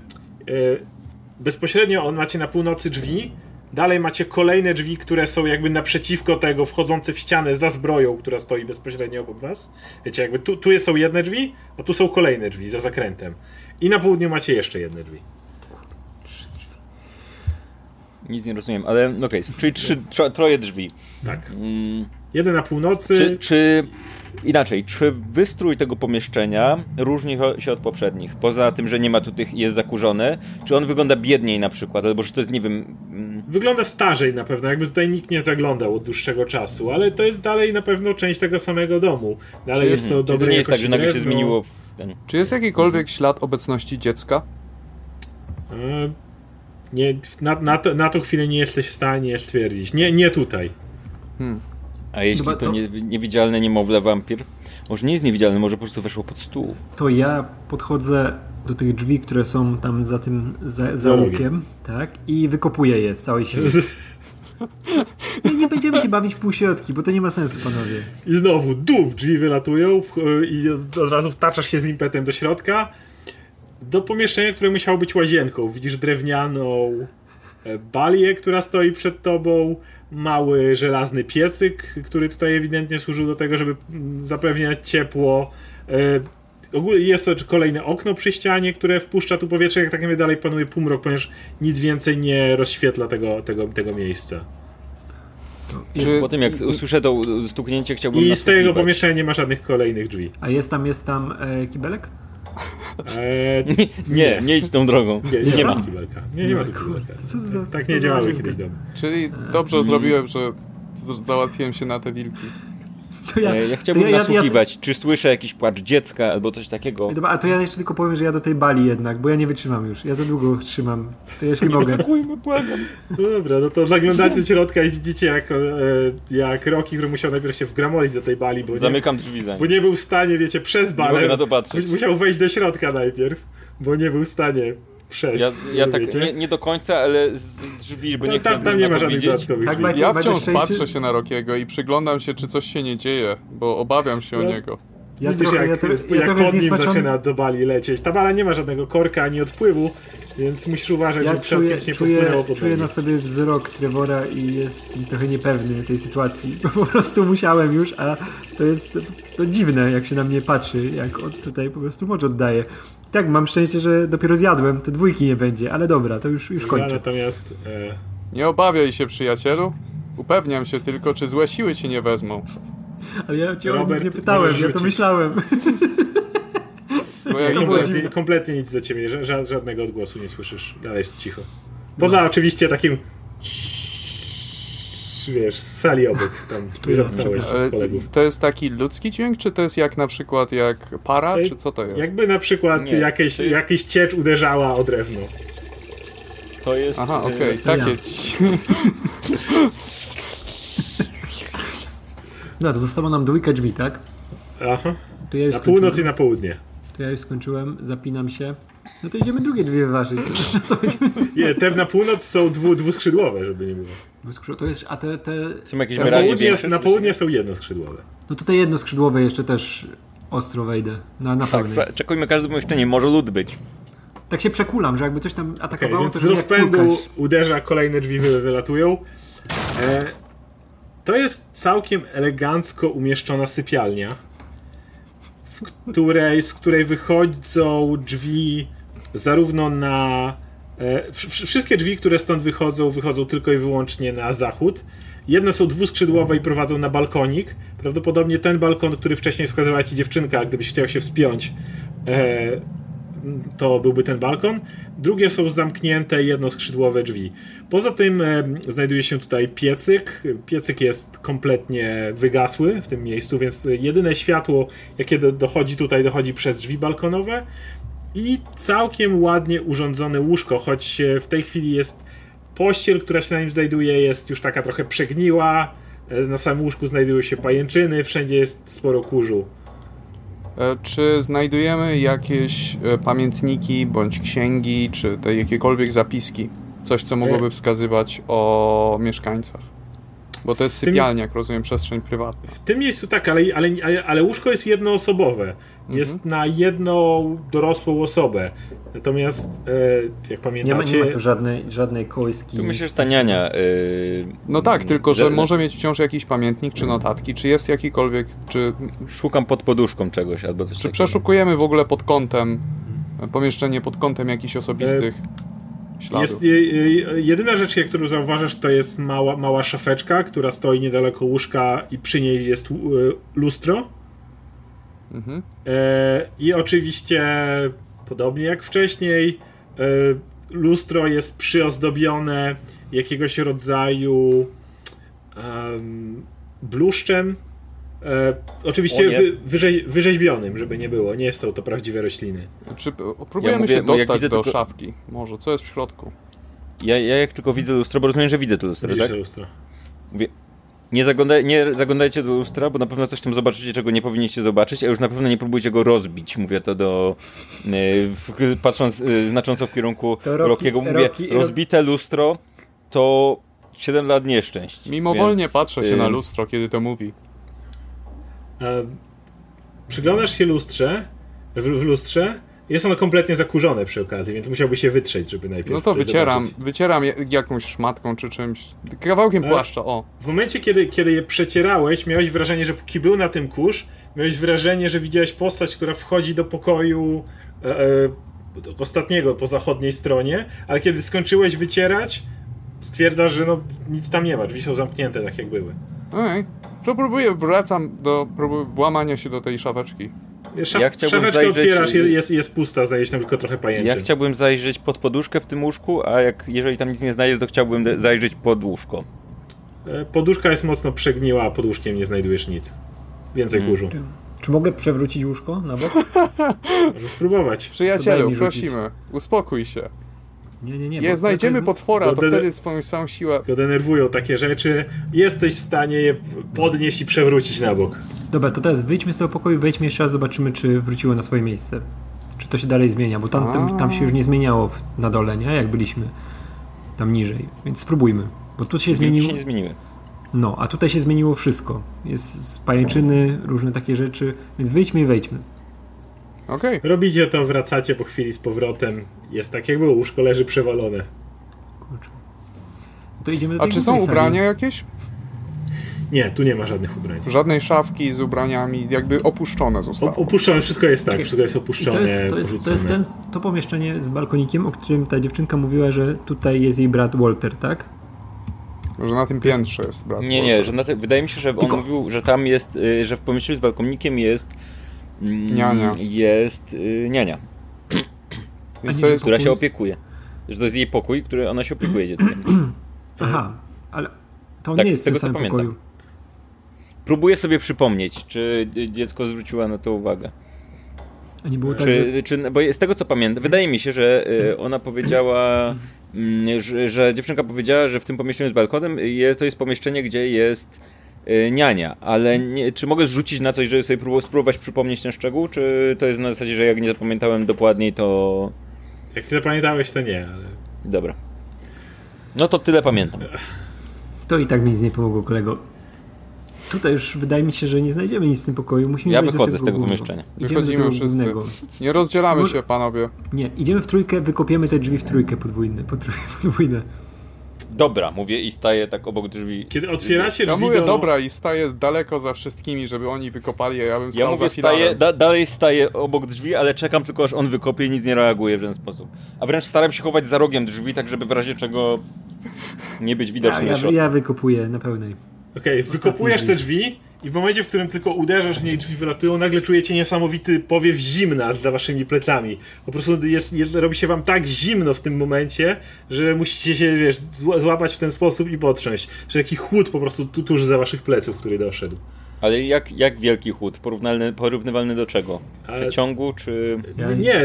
bezpośrednio macie na północy drzwi, Dalej macie kolejne drzwi, które są jakby naprzeciwko tego, wchodzące w ścianę za zbroją, która stoi bezpośrednio obok was. Wiecie, jakby tu, tu są jedne drzwi, a tu są kolejne drzwi za zakrętem. I na południu macie jeszcze jedne drzwi. Nic nie rozumiem, ale okej, okay, czyli trzy, troje drzwi. Tak. Mm. Jeden na północy. Czy, czy Inaczej, czy wystrój tego pomieszczenia różni się od poprzednich? Poza tym, że nie ma tu tych, jest zakurzone, czy on wygląda biedniej na przykład, albo że to jest, nie wiem... Mm, wygląda starzej na pewno, jakby tutaj nikt nie zaglądał od dłuższego czasu, ale to jest dalej na pewno część tego samego domu. Dalej czy, jest to dobre to nie jest tak, że nagle się zmieniło ten... Czy jest jakikolwiek ślad obecności dziecka? E, nie, na, na, to, na tą chwilę nie jesteś w stanie stwierdzić. Nie, nie tutaj. Hmm. A jeśli to, to nie, niewidzialne niemowlę wampir? Może nie jest niewidzialne, może po prostu weszło pod stół. To ja podchodzę do tych drzwi, które są tam za tym za, za łukiem, tak? I wykopuję je z całej siły. Nie, nie będziemy się bawić w półśrodki, bo to nie ma sensu, panowie. I znowu duf, drzwi wylatują i od razu wtaczasz się z impetem do środka. Do pomieszczenia, które musiało być łazienką. Widzisz drewnianą e, balię, która stoi przed tobą mały żelazny piecyk, który tutaj ewidentnie służył do tego, żeby zapewniać ciepło. E, ogólnie jest to kolejne okno przy ścianie, które wpuszcza tu powietrze, jak tak naprawdę dalej panuje półmrok, ponieważ nic więcej nie rozświetla tego, tego, tego miejsca. Czy... Po tym jak usłyszę to stuknięcie chciałbym I z tego pomieszczenia nie ma żadnych kolejnych drzwi. A jest tam, jest tam e, kibelek? Eee, nie, nie, nie idź tą drogą. Nie, nie, nie ma kibelka. Nie, nie ma kibelka. Tak, tak nie działały kiedyś domy. Czyli dobrze zrobiłem, że załatwiłem się na te wilki. To ja, ja chciałbym ja, nasłuchiwać, ja, czy słyszę jakiś płacz dziecka albo coś takiego. Dobra, a to ja jeszcze tylko powiem, że ja do tej bali jednak, bo ja nie wytrzymam już. Ja za długo trzymam. To jeśli mogę. Ewakuujmy, błagam. No dobra, no to zaglądacie do środka i widzicie jak, e, jak Rocky, który musiał najpierw się wgramolić do tej bali, bo Zamykam nie, drzwi za nim. Bo nie był w stanie, wiecie, przez balę. na to patrzeć. Musiał wejść do środka najpierw, bo nie był w stanie przez. Ja, ja tak nie, nie, do końca, ale z drzwi, bo no, nie chcę tam, tam nie ma żadnych dodatkowych tak, Ja wciąż patrzę się na Rokiego i przyglądam się, czy coś się nie dzieje, bo obawiam się no. o niego. Ja Widzisz, trochę, jak, ja, jak pod nim zaczyna do bali lecieć. Ta bala nie ma żadnego korka ani odpływu, Więc musisz uważać, ja że czuję, nie czuję, czuję na sobie wzrok Trevora i jest trochę niepewny tej sytuacji. Bo po prostu musiałem już, a to jest to dziwne, jak się na mnie patrzy, jak od tutaj po prostu mocz oddaje. Tak, mam szczęście, że dopiero zjadłem, to dwójki nie będzie, ale dobra, to już, już kończę. Ja natomiast... E... Nie obawiaj się, przyjacielu. Upewniam się tylko, czy złe siły cię nie wezmą. Ale ja cię Robert, nie pytałem, ja to myślałem. Bo ja kompletnie, kompletnie nic za ciebie, żadnego odgłosu nie słyszysz. Dalej jest cicho. Poza no. oczywiście takim wiesz, z sali obok tam zamknąłeś kolegów. To jest taki ludzki dźwięk, czy to jest jak na przykład jak para, czy co to jest? Jakby na przykład nie, jakieś, jest... jakieś ciecz uderzała o drewno. To jest... Aha, okej, okay, takie... Ja. No, to zostało nam dwójka drzwi, tak? Aha. Ja na północ i na południe. To ja już skończyłem, zapinam się. No to idziemy drugie dwie wyważyć. Co będziemy... Nie, te na północ są dwu, dwuskrzydłowe, żeby nie było. To jest, a te... te... Są jakieś na południe, na południe są jednoskrzydłowe. No to te jednoskrzydłowe jeszcze też ostro wejdę. Na, na tak, pełnej. czekujmy każdy pomieszczenie, może lód być. Tak się przekulam, że jakby coś tam atakowało, okay, więc z rozpędu uderza, kolejne drzwi wylatują. E, to jest całkiem elegancko umieszczona sypialnia, w której, z której wychodzą drzwi zarówno na. E, wszystkie drzwi, które stąd wychodzą, wychodzą tylko i wyłącznie na zachód. Jedne są dwuskrzydłowe i prowadzą na balkonik. Prawdopodobnie ten balkon, który wcześniej wskazywała ci dziewczynka, gdybyś chciał się wspiąć, e, to byłby ten balkon. Drugie są zamknięte jednoskrzydłowe drzwi. Poza tym e, znajduje się tutaj piecyk. Piecyk jest kompletnie wygasły w tym miejscu, więc jedyne światło, jakie do, dochodzi tutaj, dochodzi przez drzwi balkonowe. I całkiem ładnie urządzone łóżko, choć w tej chwili jest pościel, która się na nim znajduje, jest już taka trochę przegniła. E, na samym łóżku znajdują się pajęczyny, wszędzie jest sporo kurzu. E, czy znajdujemy jakieś e, pamiętniki bądź księgi, czy te jakiekolwiek zapiski? Coś, co mogłoby wskazywać o mieszkańcach? Bo to jest sypialnia, jak rozumiem, przestrzeń prywatna. W tym miejscu tak, ale, ale, ale, ale łóżko jest jednoosobowe. Jest mhm. na jedną dorosłą osobę. Natomiast, e, jak pamiętacie... Nie ma, nie ma tu żadnej, żadnej kołyski. Tu myślę, że ta niania... Yy... No tak, tylko, że może mieć wciąż jakiś pamiętnik czy notatki. Czy jest jakikolwiek, czy... Szukam pod poduszką czegoś albo coś Czy przeszukujemy w ogóle pod kątem, pomieszczenie pod kątem jakichś osobistych... E Śladów. Jest, jedyna rzecz, którą zauważasz, to jest mała, mała szafeczka, która stoi niedaleko łóżka i przy niej jest lustro. Mhm. E, I oczywiście, podobnie jak wcześniej, e, lustro jest przyozdobione jakiegoś rodzaju um, bluszczem. E, oczywiście wy, wyrze, wyrzeźbionym, żeby nie było. Nie są to prawdziwe rośliny. Czy próbujemy ja mówię, się dostać do tylko... szafki? Może, co jest w środku? Ja, ja jak tylko widzę lustro, bo rozumiem, że widzę tu lustro, Widzisz tak? lustro. Mówię, nie, zaglądaj, nie zaglądajcie do lustra, bo na pewno coś tam zobaczycie, czego nie powinniście zobaczyć, a już na pewno nie próbujcie go rozbić. Mówię to do. Yy, patrząc yy, znacząco w kierunku Rokiego, mówię, Rocky, rozbite lustro to 7 lat nieszczęść. Mimowolnie więc, patrzę się yy, na lustro, kiedy to mówi. E, przyglądasz się lustrze, w, w lustrze jest ono kompletnie zakurzone przy okazji, więc musiałby się wytrzeć, żeby najpierw. No to wycieram, zobaczyć. wycieram jakąś szmatką czy czymś. Kawałkiem e, płaszcza, o. W momencie, kiedy, kiedy je przecierałeś, miałeś wrażenie, że póki był na tym kurz, miałeś wrażenie, że widziałeś postać, która wchodzi do pokoju e, e, ostatniego po zachodniej stronie, ale kiedy skończyłeś wycierać, stwierdzasz, że no nic tam nie ma, drzwi są zamknięte tak jak były. Okej. Okay. Próbuję, wracam do próbuję włamania się do tej szafeczki. Szaf, ja szafeczkę zajrzeć... otwierasz, jest, jest pusta, znajdziesz tam tylko trochę pajęczyn. Ja chciałbym zajrzeć pod poduszkę w tym łóżku, a jak jeżeli tam nic nie znajdę, to chciałbym zajrzeć pod łóżko. E, poduszka jest mocno przegniła, a pod łóżkiem nie znajdujesz nic. Więcej hmm. kurzu. Czy mogę przewrócić łóżko na bok? Możesz spróbować. Przyjacielu, prosimy, uspokój się. Nie, nie, nie. Nie znajdziemy potwora, to wtedy swoją całą siłę. To denerwują takie rzeczy. Jesteś w stanie je podnieść i przewrócić na bok. Dobra, to teraz wyjdźmy z tego pokoju, wejdźmy jeszcze raz, zobaczymy, czy wróciło na swoje miejsce. Czy to się dalej zmienia, bo tam, tam, tam się już nie zmieniało na dole, nie? Jak byliśmy tam niżej. Więc spróbujmy. Bo tu się zmieniło. się nie zmieniły. No, a tutaj się zmieniło wszystko. Jest z pajęczyny, różne takie rzeczy, więc wyjdźmy i wejdźmy. Okay. Robicie to, wracacie po chwili z powrotem. Jest tak jak było, łóżko leży przewalone. Kurczę. To idziemy do A czy są ubrania jakieś? Nie, tu nie ma żadnych ubrań. Żadnej szafki z ubraniami, jakby opuszczone zostało. O, opuszczone, wszystko jest tak, wszystko jest opuszczone, to jest, to jest, to jest ten, to pomieszczenie z balkonikiem, o którym ta dziewczynka mówiła, że tutaj jest jej brat Walter, tak? Że na tym piętrze jest brat Nie, nie, że te, wydaje mi się, że Tylko... on mówił, że tam jest, y, że w pomieszczeniu z balkonikiem jest niania. Jest y, niania. Więc to jest która się opiekuje. Że to jest jej pokój, który ona się opiekuje dzieckiem. Aha, ale to tak, nie jest z tego, co pamiętam. Pokoju. Próbuję sobie przypomnieć, czy dziecko zwróciło na to uwagę. A nie było tak, czy, że... czy, Bo z tego co pamiętam, wydaje mi się, że y, ona powiedziała, mm, że, że dziewczynka powiedziała, że w tym pomieszczeniu z balkonem to jest pomieszczenie, gdzie jest y, niania, ale nie, czy mogę zrzucić na coś, żeby sobie spróbować przypomnieć ten szczegół, czy to jest na zasadzie, że jak nie zapamiętałem dokładniej, to... Jak nie zapamiętałeś, to nie, ale... Dobra. No to tyle pamiętam. To i tak mi nic nie pomogło, kolego. Tutaj już wydaje mi się, że nie znajdziemy nic w tym pokoju. Musimy ja wychodzę z tego pomieszczenia. Wychodzimy wszyscy. Głównego. Nie rozdzielamy Bo... się, panowie. Nie, idziemy w trójkę, wykopiemy te drzwi w trójkę podwójne. podwójne. Dobra, mówię i staję tak obok drzwi. Kiedy otwieracie drzwi Ja mówię do... dobra i staję daleko za wszystkimi, żeby oni wykopali, a ja bym stał Ja mówię, staję, da, dalej staję obok drzwi, ale czekam tylko aż on wykopie i nic nie reaguje w ten sposób. A wręcz staram się chować za rogiem drzwi, tak żeby w razie czego nie być widoczny ja, ja, ja wykopuję na pełnej. Okej, okay, wykopujesz te drzwi i w momencie, w którym tylko uderzasz w niej, drzwi wylatują, nagle czujecie niesamowity powiew zimna za waszymi plecami. Po prostu jest, jest, robi się wam tak zimno w tym momencie, że musicie się, wiesz, złapać w ten sposób i potrząść. Że taki chłód po prostu tu, tuż za waszych pleców, który doszedł. Ale jak, jak wielki chłód? Porównywalny, porównywalny do czego? Przeciągu, czy... Nie,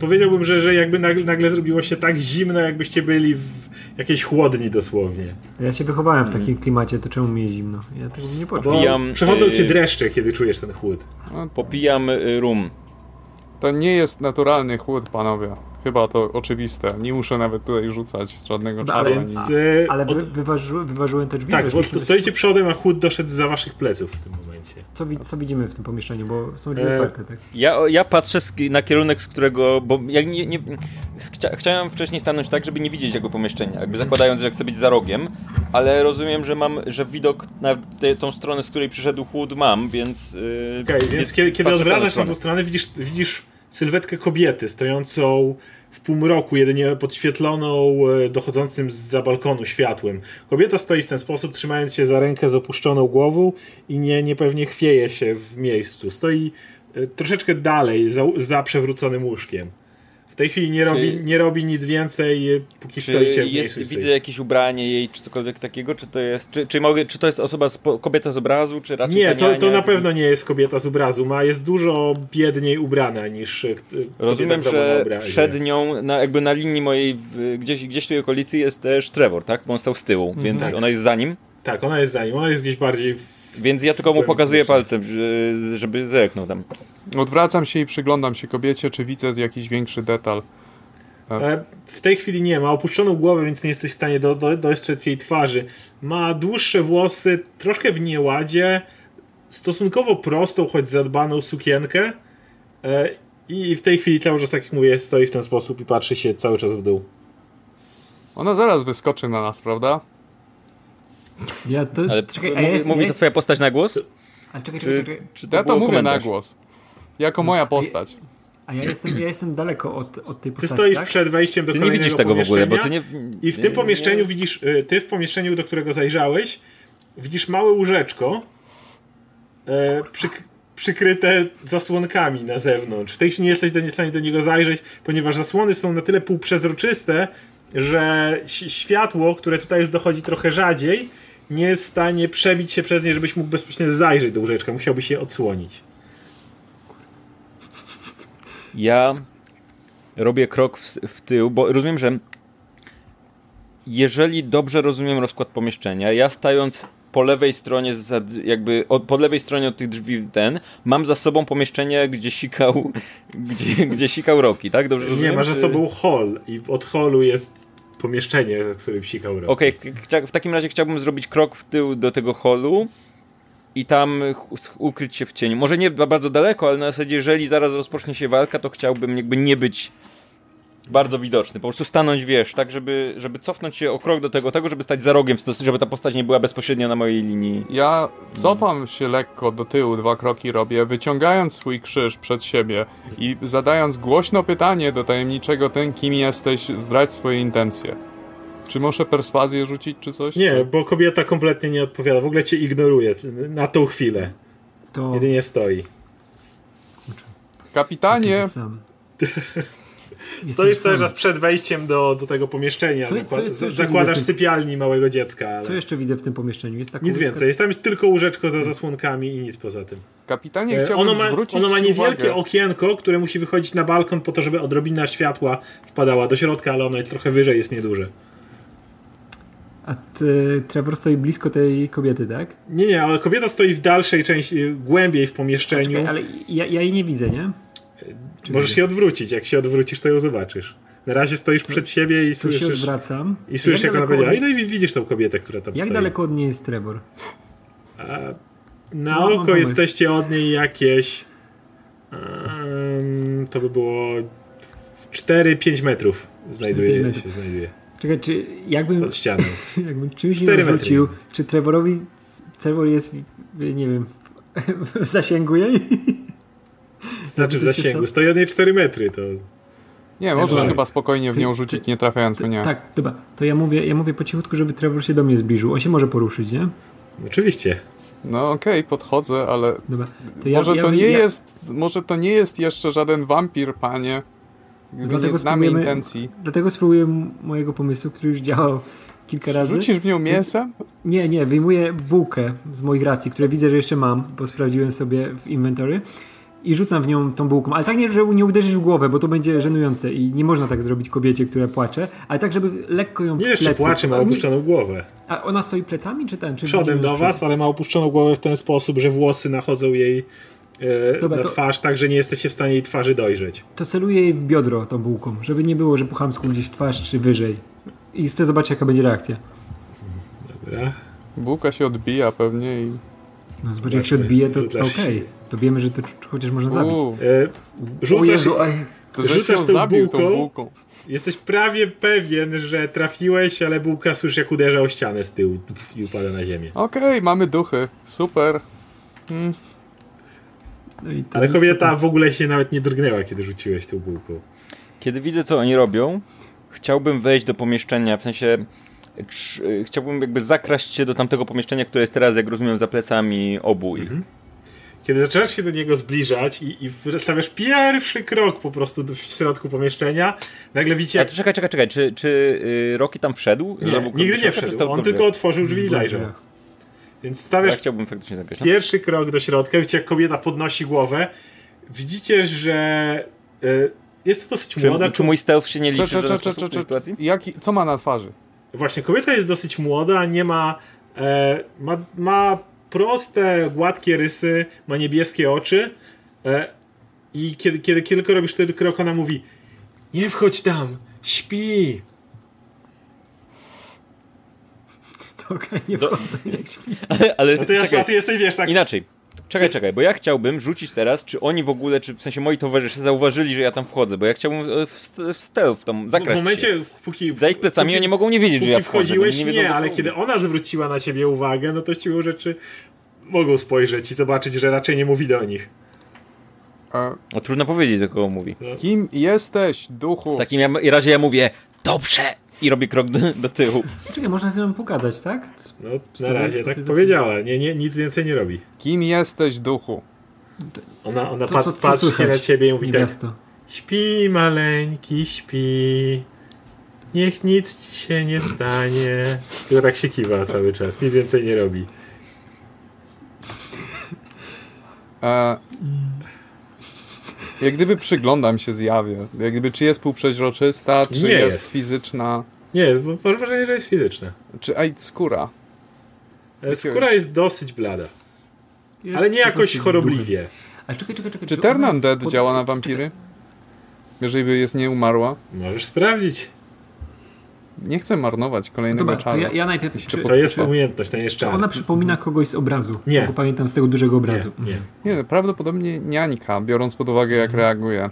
powiedziałbym, że, że jakby nagle, nagle zrobiło się tak zimno, jakbyście byli w jakiejś chłodni dosłownie. Ja się wychowałem w takim klimacie, to czemu mi jest zimno? Ja tego nie poczułem. Popijam, Przechodzą cię y, dreszcze, kiedy czujesz ten chłód. Popijam y, rum. To nie jest naturalny chłód, panowie. Chyba to oczywiste. Nie muszę nawet tutaj rzucać żadnego no, czaru. Ale, e, ale od... wyważy, wyważyłem te drzwi. Tak, bo stoicie przodem, a chłód doszedł za waszych pleców w tym momencie. Co, co widzimy w tym pomieszczeniu, bo są drzwi e... otwarte, tak? Ja, ja patrzę na kierunek, z którego... Bo ja nie, nie, chcia, chciałem wcześniej stanąć tak, żeby nie widzieć jego pomieszczenia, jakby zakładając, że chcę być za rogiem, ale rozumiem, że mam, że widok na te, tą stronę, z której przyszedł chłód mam, więc... Yy, Okej, okay, więc kiedy, kiedy odwracasz na tą stronę, widzisz, widzisz sylwetkę kobiety stojącą w półmroku, jedynie podświetloną e, dochodzącym z za balkonu światłem. Kobieta stoi w ten sposób, trzymając się za rękę z opuszczoną głową i nie, niepewnie chwieje się w miejscu. Stoi e, troszeczkę dalej, za, za przewróconym łóżkiem. W tej chwili nie, czy, robi, nie robi nic więcej, e, póki stoicie w jest, Widzę jakieś ubranie jej, czy cokolwiek takiego, czy to jest, czy, czy, mogę, czy to jest osoba, z, kobieta z obrazu, czy raczej Nie, to, to na pewno nie jest kobieta z obrazu, ma, jest dużo biedniej ubrana niż e, Rozumiem, że przed nią, na, jakby na linii mojej, gdzieś, gdzieś w tej okolicy jest też Trevor, tak? Bo on stał z tyłu, mhm. więc tak. ona jest za nim. Tak, ona jest za nim, ona jest gdzieś bardziej w więc ja tylko mu pokazuję palcem, żeby zerknął tam. Odwracam się i przyglądam się kobiecie, czy widzę jakiś większy detal. E, w tej chwili nie ma. Opuszczoną głowę, więc nie jesteś w stanie do, do, dostrzec jej twarzy. Ma dłuższe włosy, troszkę w nieładzie, stosunkowo prostą, choć zadbaną sukienkę. E, I w tej chwili cały czas, tak jak mówię, stoi w ten sposób i patrzy się cały czas w dół. Ona zaraz wyskoczy na nas, prawda? Ja to... Ale czekaj, a jest, mówi jest... to twoja postać na głos? Ale czekaj, czekaj, czekaj. Czy, czy to ja to mówię komentarz? na głos. Jako moja postać. A ja jestem, ja jestem daleko od, od tej postaci, Ty stoisz tak? przed wejściem do ty kolejnego nie widzisz tego w ogóle, bo ty nie... I w tym pomieszczeniu nie... widzisz, y, ty w pomieszczeniu, do którego zajrzałeś, widzisz małe łóżeczko e, przyk przykryte zasłonkami na zewnątrz. W tej chwili nie jesteś w stanie do niego zajrzeć, ponieważ zasłony są na tyle półprzezroczyste, że światło, które tutaj już dochodzi trochę rzadziej, nie jest w stanie przebić się przez nie, żebyś mógł bezpośrednio zajrzeć do łóżeczka. Musiałbyś je odsłonić. Ja robię krok w, w tył, bo rozumiem, że jeżeli dobrze rozumiem rozkład pomieszczenia, ja stając po lewej stronie, jakby po lewej stronie od tych drzwi ten, mam za sobą pomieszczenie, gdzie sikał, gdzie, gdzie sikał Roki, tak? Dobrze rozumiem? Nie, masz za sobą hall i od hallu jest pomieszczenie, w którym sikał Roki. Okej, okay, w takim razie chciałbym zrobić krok w tył do tego hallu i tam ukryć się w cieniu. Może nie bardzo daleko, ale na zasadzie, jeżeli zaraz rozpocznie się walka, to chciałbym jakby nie być bardzo widoczny. Po prostu stanąć, wiesz, tak, żeby, żeby cofnąć się o krok do tego, tego, żeby stać za rogiem, żeby ta postać nie była bezpośrednio na mojej linii. Ja cofam się lekko do tyłu, dwa kroki robię, wyciągając swój krzyż przed siebie i zadając głośno pytanie do tajemniczego ten, kim jesteś, zdrać swoje intencje. Czy muszę perswazję rzucić, czy coś? Nie, czy... bo kobieta kompletnie nie odpowiada. W ogóle cię ignoruje na tą chwilę. To... Jedynie stoi. Kapitanie! Stoisz cały czas przed wejściem do, do tego pomieszczenia. Co, Zakład, co, co zakładasz sypialni małego dziecka. Ale... Co jeszcze widzę w tym pomieszczeniu? Jest nic więcej. Jest tam tylko łóżeczko za zasłonkami i nic poza tym. Kapitanie, e, chciałbym ono ma, zwrócić Ono ma niewielkie uwagę. okienko, które musi wychodzić na balkon po to, żeby odrobina światła wpadała do środka, ale ono jest trochę wyżej, jest nieduże. A ty, Trevor stoi blisko tej kobiety, tak? Nie, nie, ale kobieta stoi w dalszej części, głębiej w pomieszczeniu. Czekaj, ale ja, ja jej nie widzę, nie? Możesz się odwrócić. Jak się odwrócisz, to ją zobaczysz. Na razie stoisz to, przed siebie i słyszysz. się odwracam. I słyszysz, jak, jak ona powiedziała. Od... No i widzisz tą kobietę, która tam jak stoi. Jak daleko od niej jest Trevor? A, na no, oko jesteście od niej jakieś. Um, to by było 4-5 metrów znajduje się. Znajduje. Czekaj, czy jakbym. Pod ścianą. jakbym czymś nie rzucił, czy Trevorowi. Trevor jest, nie wiem, w zasięgu jej? Znaczy w zasięgu. Stoi od niej 4 metry, to... Nie, możesz chyba spokojnie w nią rzucić, nie trafiając mnie. Tak, dobra. To ja mówię, ja mówię po cichutku, żeby Trevor się do mnie zbliżył. On się może poruszyć, nie? Oczywiście. No okej, okay, podchodzę, ale Dobra. To ja, może ja, to nie ja... jest może to nie jest jeszcze żaden wampir, panie. Dlatego nie znamy intencji. Dlatego spróbuję mojego pomysłu, który już działał kilka razy. Rzucisz w nią mięsem? Nie, nie, wyjmuję bułkę z moich racji, które widzę, że jeszcze mam, bo sprawdziłem sobie w inventory i rzucam w nią tą bułką, ale tak nie, żeby nie uderzyć w głowę, bo to będzie żenujące i nie można tak zrobić kobiecie, która płacze, ale tak, żeby lekko ją Nie, jeszcze płacze, ma opuszczoną głowę. A ona stoi plecami, czy ten? Czy Przodem do was, ale ma opuszczoną głowę w ten sposób, że włosy nachodzą jej e, Dobra, na to... twarz, tak, że nie jesteście w stanie jej twarzy dojrzeć. To celuję jej w biodro tą bułką, żeby nie było, że puchamsku gdzieś twarz, czy wyżej. I chcę zobaczyć, jaka będzie reakcja. Dobra. Bułka się odbija pewnie i... No zobacz, jak się odbije, to, to okej. Okay to wiemy, że to chociaż można zabić. E, rzucasz, Jezu, to, rzucasz tą bułką, tą bułką. Jesteś prawie pewien, że trafiłeś, ale bułka słyszy jak uderza o ścianę z tyłu i upada na ziemię. Okej, okay, mamy duchy. Super. Hmm. No ale kobieta w ogóle się nawet nie drgnęła, kiedy rzuciłeś tą bułką. Kiedy widzę, co oni robią, chciałbym wejść do pomieszczenia, w sensie chciałbym jakby zakraść się do tamtego pomieszczenia, które jest teraz, jak rozumiem, za plecami obu ich. Mhm. Kiedy zaczynasz się do niego zbliżać i, i stawiasz pierwszy krok po prostu w środku pomieszczenia, nagle widzicie... Ale to czekaj, czekaj, czekaj, czy, czy y, Rocky tam wszedł? Nie, nigdy nie wszedł, on tylko otworzył drzwi i zajrzał. Więc stawiasz ja chciałbym faktycznie zagrać, no. pierwszy krok do środka, widzicie jak kobieta podnosi głowę, widzicie, że y, jest to dosyć czy, młoda. Czy mój stealth się nie liczy cze, cze, cze, cze, cze, sytuacji? Jaki, co ma na twarzy? Właśnie, kobieta jest dosyć młoda, nie ma, e, ma, ma proste, gładkie rysy, ma niebieskie oczy e, i kiedy, kiedy, kiedy tylko robisz ten krok, ona mówi nie wchodź tam, śpi. To okej, okay, nie wchodzę, nie śpi. Ale, ale no ty, czekaj, ty jesteś, wiesz, tak... Inaczej. Czekaj, czekaj, bo ja chciałbym rzucić teraz, czy oni w ogóle, czy w sensie moi towarzysze zauważyli, że ja tam wchodzę, bo ja chciałbym e, w, w stealth tam zakraść W momencie, się. póki... Za ich plecami póki, oni mogą nie wiedzieć, że ja wchodzę. wchodziłeś, nie, nie ale kiedy ona zwróciła na ciebie uwagę, no to siłą rzeczy mogą spojrzeć i zobaczyć, że raczej nie mówi do nich. A... No, trudno powiedzieć, do kogo mówi. No. Kim jesteś, duchu? W takim razie ja mówię, dobrze! I robię krok do, do tyłu. Czekaj, można z nią pogadać, tak? No, na razie tak powiedziała. Nie, nie, nic więcej nie robi. Kim jesteś, duchu? Ona, ona to, pat, co, co patrzy się na ciebie i mówi tak, Śpi, maleńki, śpi. Niech nic ci się nie stanie. Tylko tak się kiwa cały czas. Nic więcej nie robi. E, jak gdyby przyglądam się zjawie. Jak gdyby czy jest półprzeźroczysta, czy jest, jest, fizyczna. Nie jest, bo mam wrażenie, że jest fizyczna. Czy a skóra? E, skóra jest dosyć blada. Jest ale nie jakoś chorobliwie. Ale czekaj, czekaj, czekaj, czy Ternan Dead pod... działa na wampiry? Jeżeli by jest nieumarła? Możesz sprawdzić. Nie chcę marnować kolejnego Dobra, czaru. ja, ja najpierw... Czy, to jest umiejętność, to nie jest Czy ona przypomina kogoś z obrazu? Nie. Bo pamiętam z tego dużego obrazu. Nie, nie. Nie, prawdopodobnie niańka, biorąc pod uwagę jak reaguje.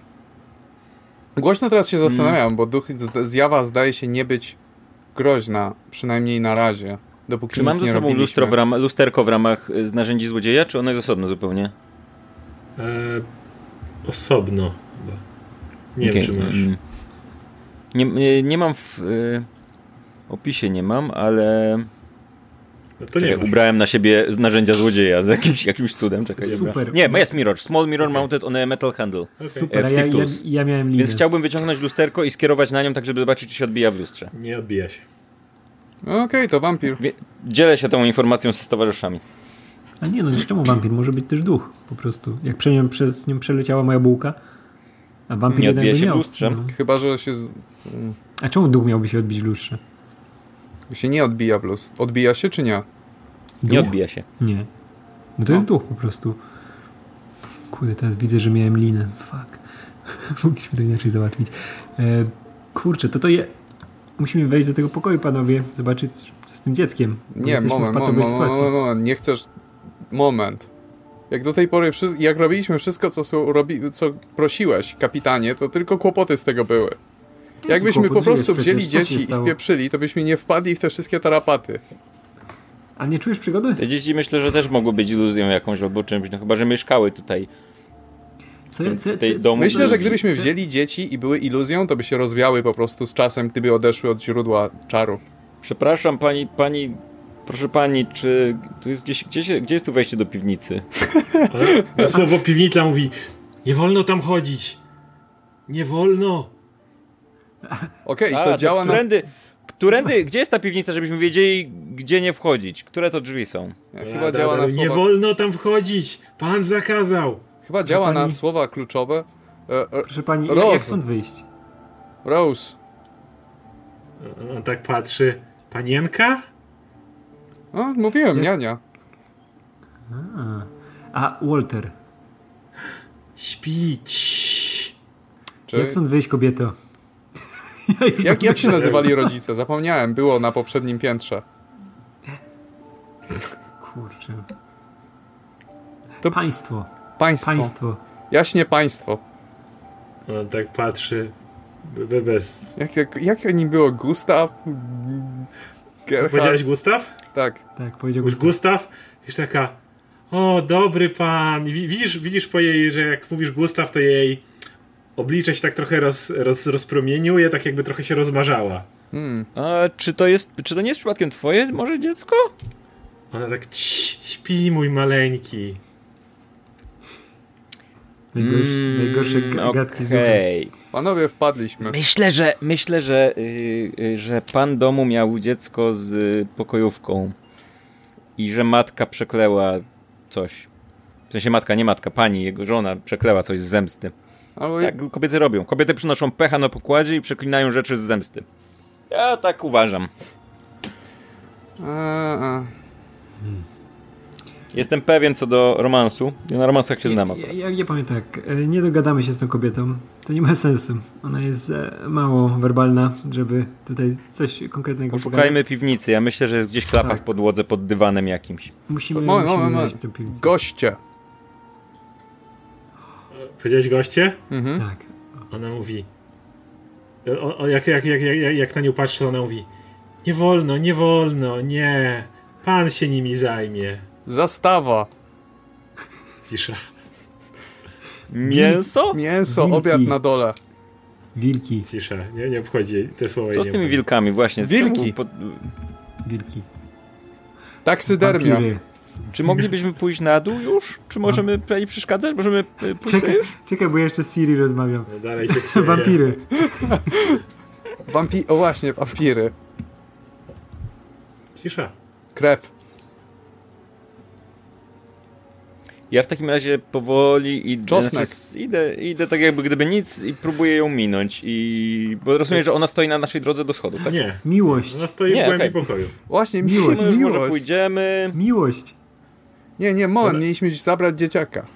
Głośno teraz się zastanawiam, bo duch zjawa zdaje się nie być groźna, przynajmniej na razie. Dopóki Czy mam ze nie sobą lustro w ram- lusterko w ramach y, z narzędzi złodzieja, czy ono jest osobno zupełnie? E, osobno chyba. Nie Okej, wiem, czy masz. mm. Nie, nie, nie mam w y, opisie, nie mam, ale No to nie czekaj, ubrałem na siebie z narzędzia złodzieja z jakimś, jakimś cudem. Czekaj, Super. Nie, jest mirror. Small mirror Okej. mounted on a metal handle. Okej. Super, w ja, ja, ja miałem linę. Więc chciałbym wyciągnąć lusterko i skierować na nią tak, żeby zobaczyć, czy się odbija w lustrze. Nie odbija się. Okej, to wampir. Wie- Dzielę się tą informacją z towarzyszami. A nie no, nie czemu wampir? Może być też duch po prostu. Jak przez nią, przez nią przeleciała moja bułka, a wampir Nie odbija się miał. lustrze. No. Chyba, że się, z... A czemu duch miałby się odbić w lustrze? Się nie odbija w luz. Odbija się czy nie? Duch? Nie odbija się. Nie. No to jest duch po prostu. Kurde, teraz widzę, że miałem linę. Fuck. Mogliśmy to inaczej załatwić. E, kurczę, to to je... Musimy wejść do tego pokoju, panowie, zobaczyć, co z tym dzieckiem. Nie, moment, moment, moment, moment, nie chcesz... Moment. Jak do tej pory, jak robiliśmy wszystko, co, robi... co prosiłeś, kapitanie, to tylko kłopoty z tego były. Jakbyśmy po prostu wzięli dzieci i spieprzyli, to byśmy nie wpadli w te wszystkie tarapaty. A nie czujesz przygody? Te dzieci myślę, że też mogły być iluzją jakąś albo czymś, no chyba, że mieszkały tutaj. Co, ja- co, tej co, domu- Myślę, że gdybyśmy wzięli dzieci i były iluzją, to by się rozwiały po prostu z czasem, gdyby odeszły od źródła czaru. Przepraszam, pani, pani, proszę pani, czy tu jest gdzieś, gdzie, się, gdzie jest tu wejście do piwnicy? Na słowo piwnica mówi nie wolno tam chodzić. Nie wolno. Okej, A, to działa na... którędy, którędy, gdzie jest ta piwnica, żebyśmy wiedzieli, gdzie nie wchodzić? Które to drzwi są? Chyba działa na Nie słowa, wolno tam wchodzić. Pan zakazał. chyba działa na pani- słowa kluczowe. E, e, Proszę pani, Roz. jak stąd wyjść? Rose. On tak patrzy. Panienka? No, mówiłem, niania. A, Walter, Śpić. Czy... jak stąd wyjść, kobieto? Ja Jak, jak się nazywali rodzice? Zapomniałem, było na poprzednim piętrze. Kurczę. To- Państwo, Państwo. państwo. Jaśnie państwo. On tak patrzy. Be- Bez. Jak, jak, jak oni było? Gustaw? Gerhard? Powiedziałeś Gustaw? Tak. Tak, powiedział Już Gustaw. Gustaw? Już taka. O, dobry pan. Wi- Widzisz, widzisz po jej, że jak mówisz Gustaw, to jej oblicze się tak trochę roz, roz, rozpromieniuje, tak jakby trochę się rozmarzała. Hmm. A czy to jest, czy to nie jest przypadkiem twoje może dziecko? Ona tak, "Cii, śpi mój maleńki. Najgorsze, Mm, najgorsze ga- gadki z duchem. Okej. Panowie, wpadliśmy. Myślę, że myślę, że, yy, yy, że pan domu miał dziecko z pokojówką i że matka przekleła coś. W sensie matka, nie matka, pani, jego żona przekleła coś z zemsty. Albo Tak kobiety robią. Kobiety przynoszą pecha na pokładzie i przeklinają rzeczy z zemsty. Ja tak uważam. A, a. Jestem pewien co do romansu. Ja na romansach się znam Ja, ja, ja powiem tak, e, nie dogadamy się z tą kobietą. To nie ma sensu. Ona jest e, mało werbalna, żeby tutaj coś konkretnego pogadać. Poszukajmy piwnicy. Ja myślę, że jest gdzieś klapa Tak. w podłodze pod dywanem jakimś. Musimy, Moment, musimy tę piwnicę. Goście. Powiedziałeś goście? Mhm. Tak. Ona mówi. O, o, jak, jak, jak, jak, jak na nią patrzy, ona mówi. Nie wolno, nie wolno, nie. Pan się nimi zajmie. Zastawa. Cisza. Mięso? Mięso, Wilki. obiad na dole. Wilki, Cisza. Nie, nie obchodzi te słowa. Co z tymi wilkami właśnie? Z Wilki. wilki. Taksydermia. Wampiry. Czy moglibyśmy pójść na dół już? Czy możemy pani przeszkadzać? Możemy e, pójść Czekaj, sobie już? czekaj, bo ja jeszcze z Siri rozmawiam. No dalej się. Wampiry. Wampi o właśnie, wampiry. Cisza. Krew. Ja w takim razie powoli idę, znaczy, idę, idę tak jakby gdyby nic i próbuję ją minąć i... Bo rozumiem, że ona stoi na naszej drodze do schodów, tak? Nie. Miłość. Ona stoi Nie, w głębi okej. pokoju. Właśnie, Miłość. miłość. Może pójdziemy... Miłość. Nie, nie, moment, Ale- mieliśmy zabrać dzieciaka.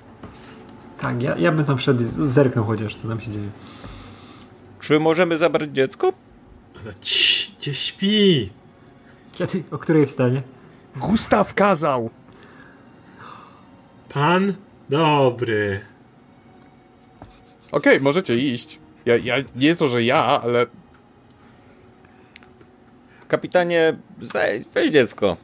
Tak, ja, ja bym tam wszedł, zerknął chociaż, co tam się dzieje. Czy możemy zabrać dziecko? Ona, Cii. Gdzie śpi? Kiedy, o której wstanie? Gustaw kazał. Pan dobry. Okej, okay, możecie iść. Ja, ja, nie jest to, że ja, ale... Kapitanie, weź dziecko.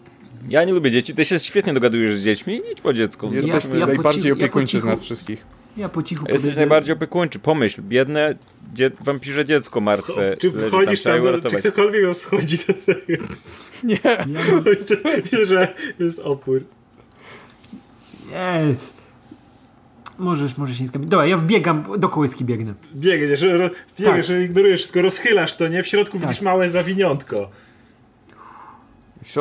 Ja nie lubię dzieci, ty się świetnie dogadujesz z dziećmi, idź po dziecko. Jesteśmy ja, ja najbardziej opiekuńczy ja z nas wszystkich. Ja po cichu Jesteś najbardziej opiekuńczy. Pomyśl, biedne dzie wampirze dziecko martwe. Czy wchodzisz tam, tam do, czy ktokolwiek nas wchodzi do tego? Nie. Widzę, że jest opór. Jest. Możesz, możesz nie zgamić. Dobra, ja wbiegam, do kołyski biegnę. Biegniesz, ro, biegniesz, tak. ignorujesz wszystko, rozchylasz to, nie? W środku tak. widzisz małe zawiniątko.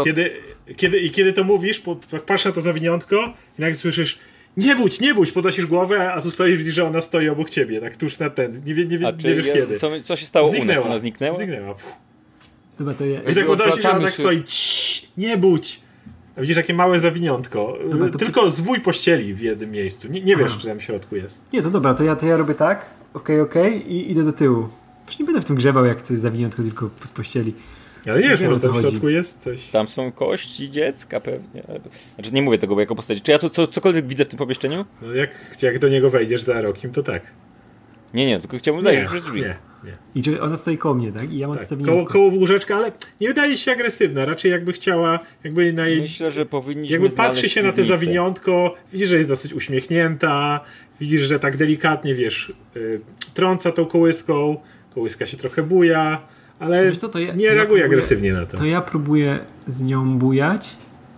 Kiedy, kiedy, I kiedy to mówisz, patrz na to zawiniątko i nagle słyszysz nie budź, nie budź, podnosisz głowę, a tu stoisz, widzisz, że ona stoi obok ciebie, tak tuż na ten, nie, nie, nie, nie wiesz kiedy. Co, co się stało zniknęła. u nas? Ona zniknęła? Zniknęła. Dobra, to ja... I tak podnosisz, ona tak stoi, nie budź. A widzisz, jakie małe zawiniątko. Dobra, to... Tylko zwój pościeli w jednym miejscu. Nie, nie wiesz, czy tam w środku jest. Nie, to dobra, to ja, to ja robię tak, okej, okay, okej okay, i idę do tyłu. Już nie będę w tym grzebał, jak to jest zawiniątko tylko z pościeli. Ale nie wiesz, może tam w środku jest coś. Tam są kości dziecka pewnie. Znaczy nie mówię tego jako postaci. Czy ja to, co, cokolwiek widzę w tym pomieszczeniu? No jak, jak do niego wejdziesz za rokiem, to tak. Nie, nie, tylko chciałbym zajrzeć przez drzwi. Nie, nie. I ona stoi koło mnie, tak? I ja mam tak. koło, koło łóżeczka, ale nie wydaje się agresywna. Raczej jakby chciała, jakby na jej... Myślę, że powinniśmy Jakby patrzy się na te zawiniątko, widzisz, że jest dosyć uśmiechnięta, widzisz, że tak delikatnie, wiesz, yy, trąca tą kołyską, kołyska się trochę buja, ale co, ja, nie reaguje ja agresywnie na to. To ja próbuję z nią bujać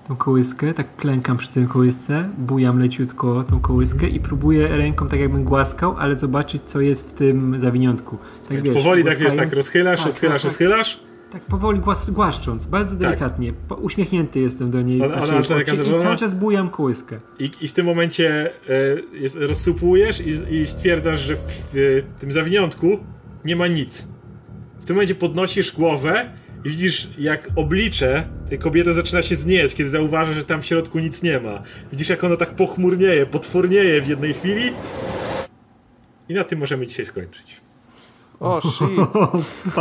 tą kołyskę, tak klękam przy tym kołysce, bujam leciutko tą kołyskę i próbuję ręką tak jakbym głaskał, ale zobaczyć co jest w tym zawiniątku. Tak, wiesz, powoli tak wiesz, tak rozchylasz, tak, rozchylasz, tak, rozchylasz. Tak powoli głas, głaszcząc, bardzo tak. delikatnie. Tak. Uśmiechnięty jestem do niej. Ona, ona oczy, I cały czas bujam kołyskę. I, i w tym momencie y, jest, rozsupujesz i, i stwierdzasz, że w, w tym zawiniątku nie ma nic. W tym momencie podnosisz głowę i widzisz, jak oblicze tej kobiety zaczyna się znieść, kiedy zauważa, że tam w środku nic nie ma. Widzisz, jak ona tak pochmurnieje, potwornieje w jednej chwili. I na tym możemy dzisiaj skończyć. O, oh, shit.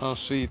O, oh, shit.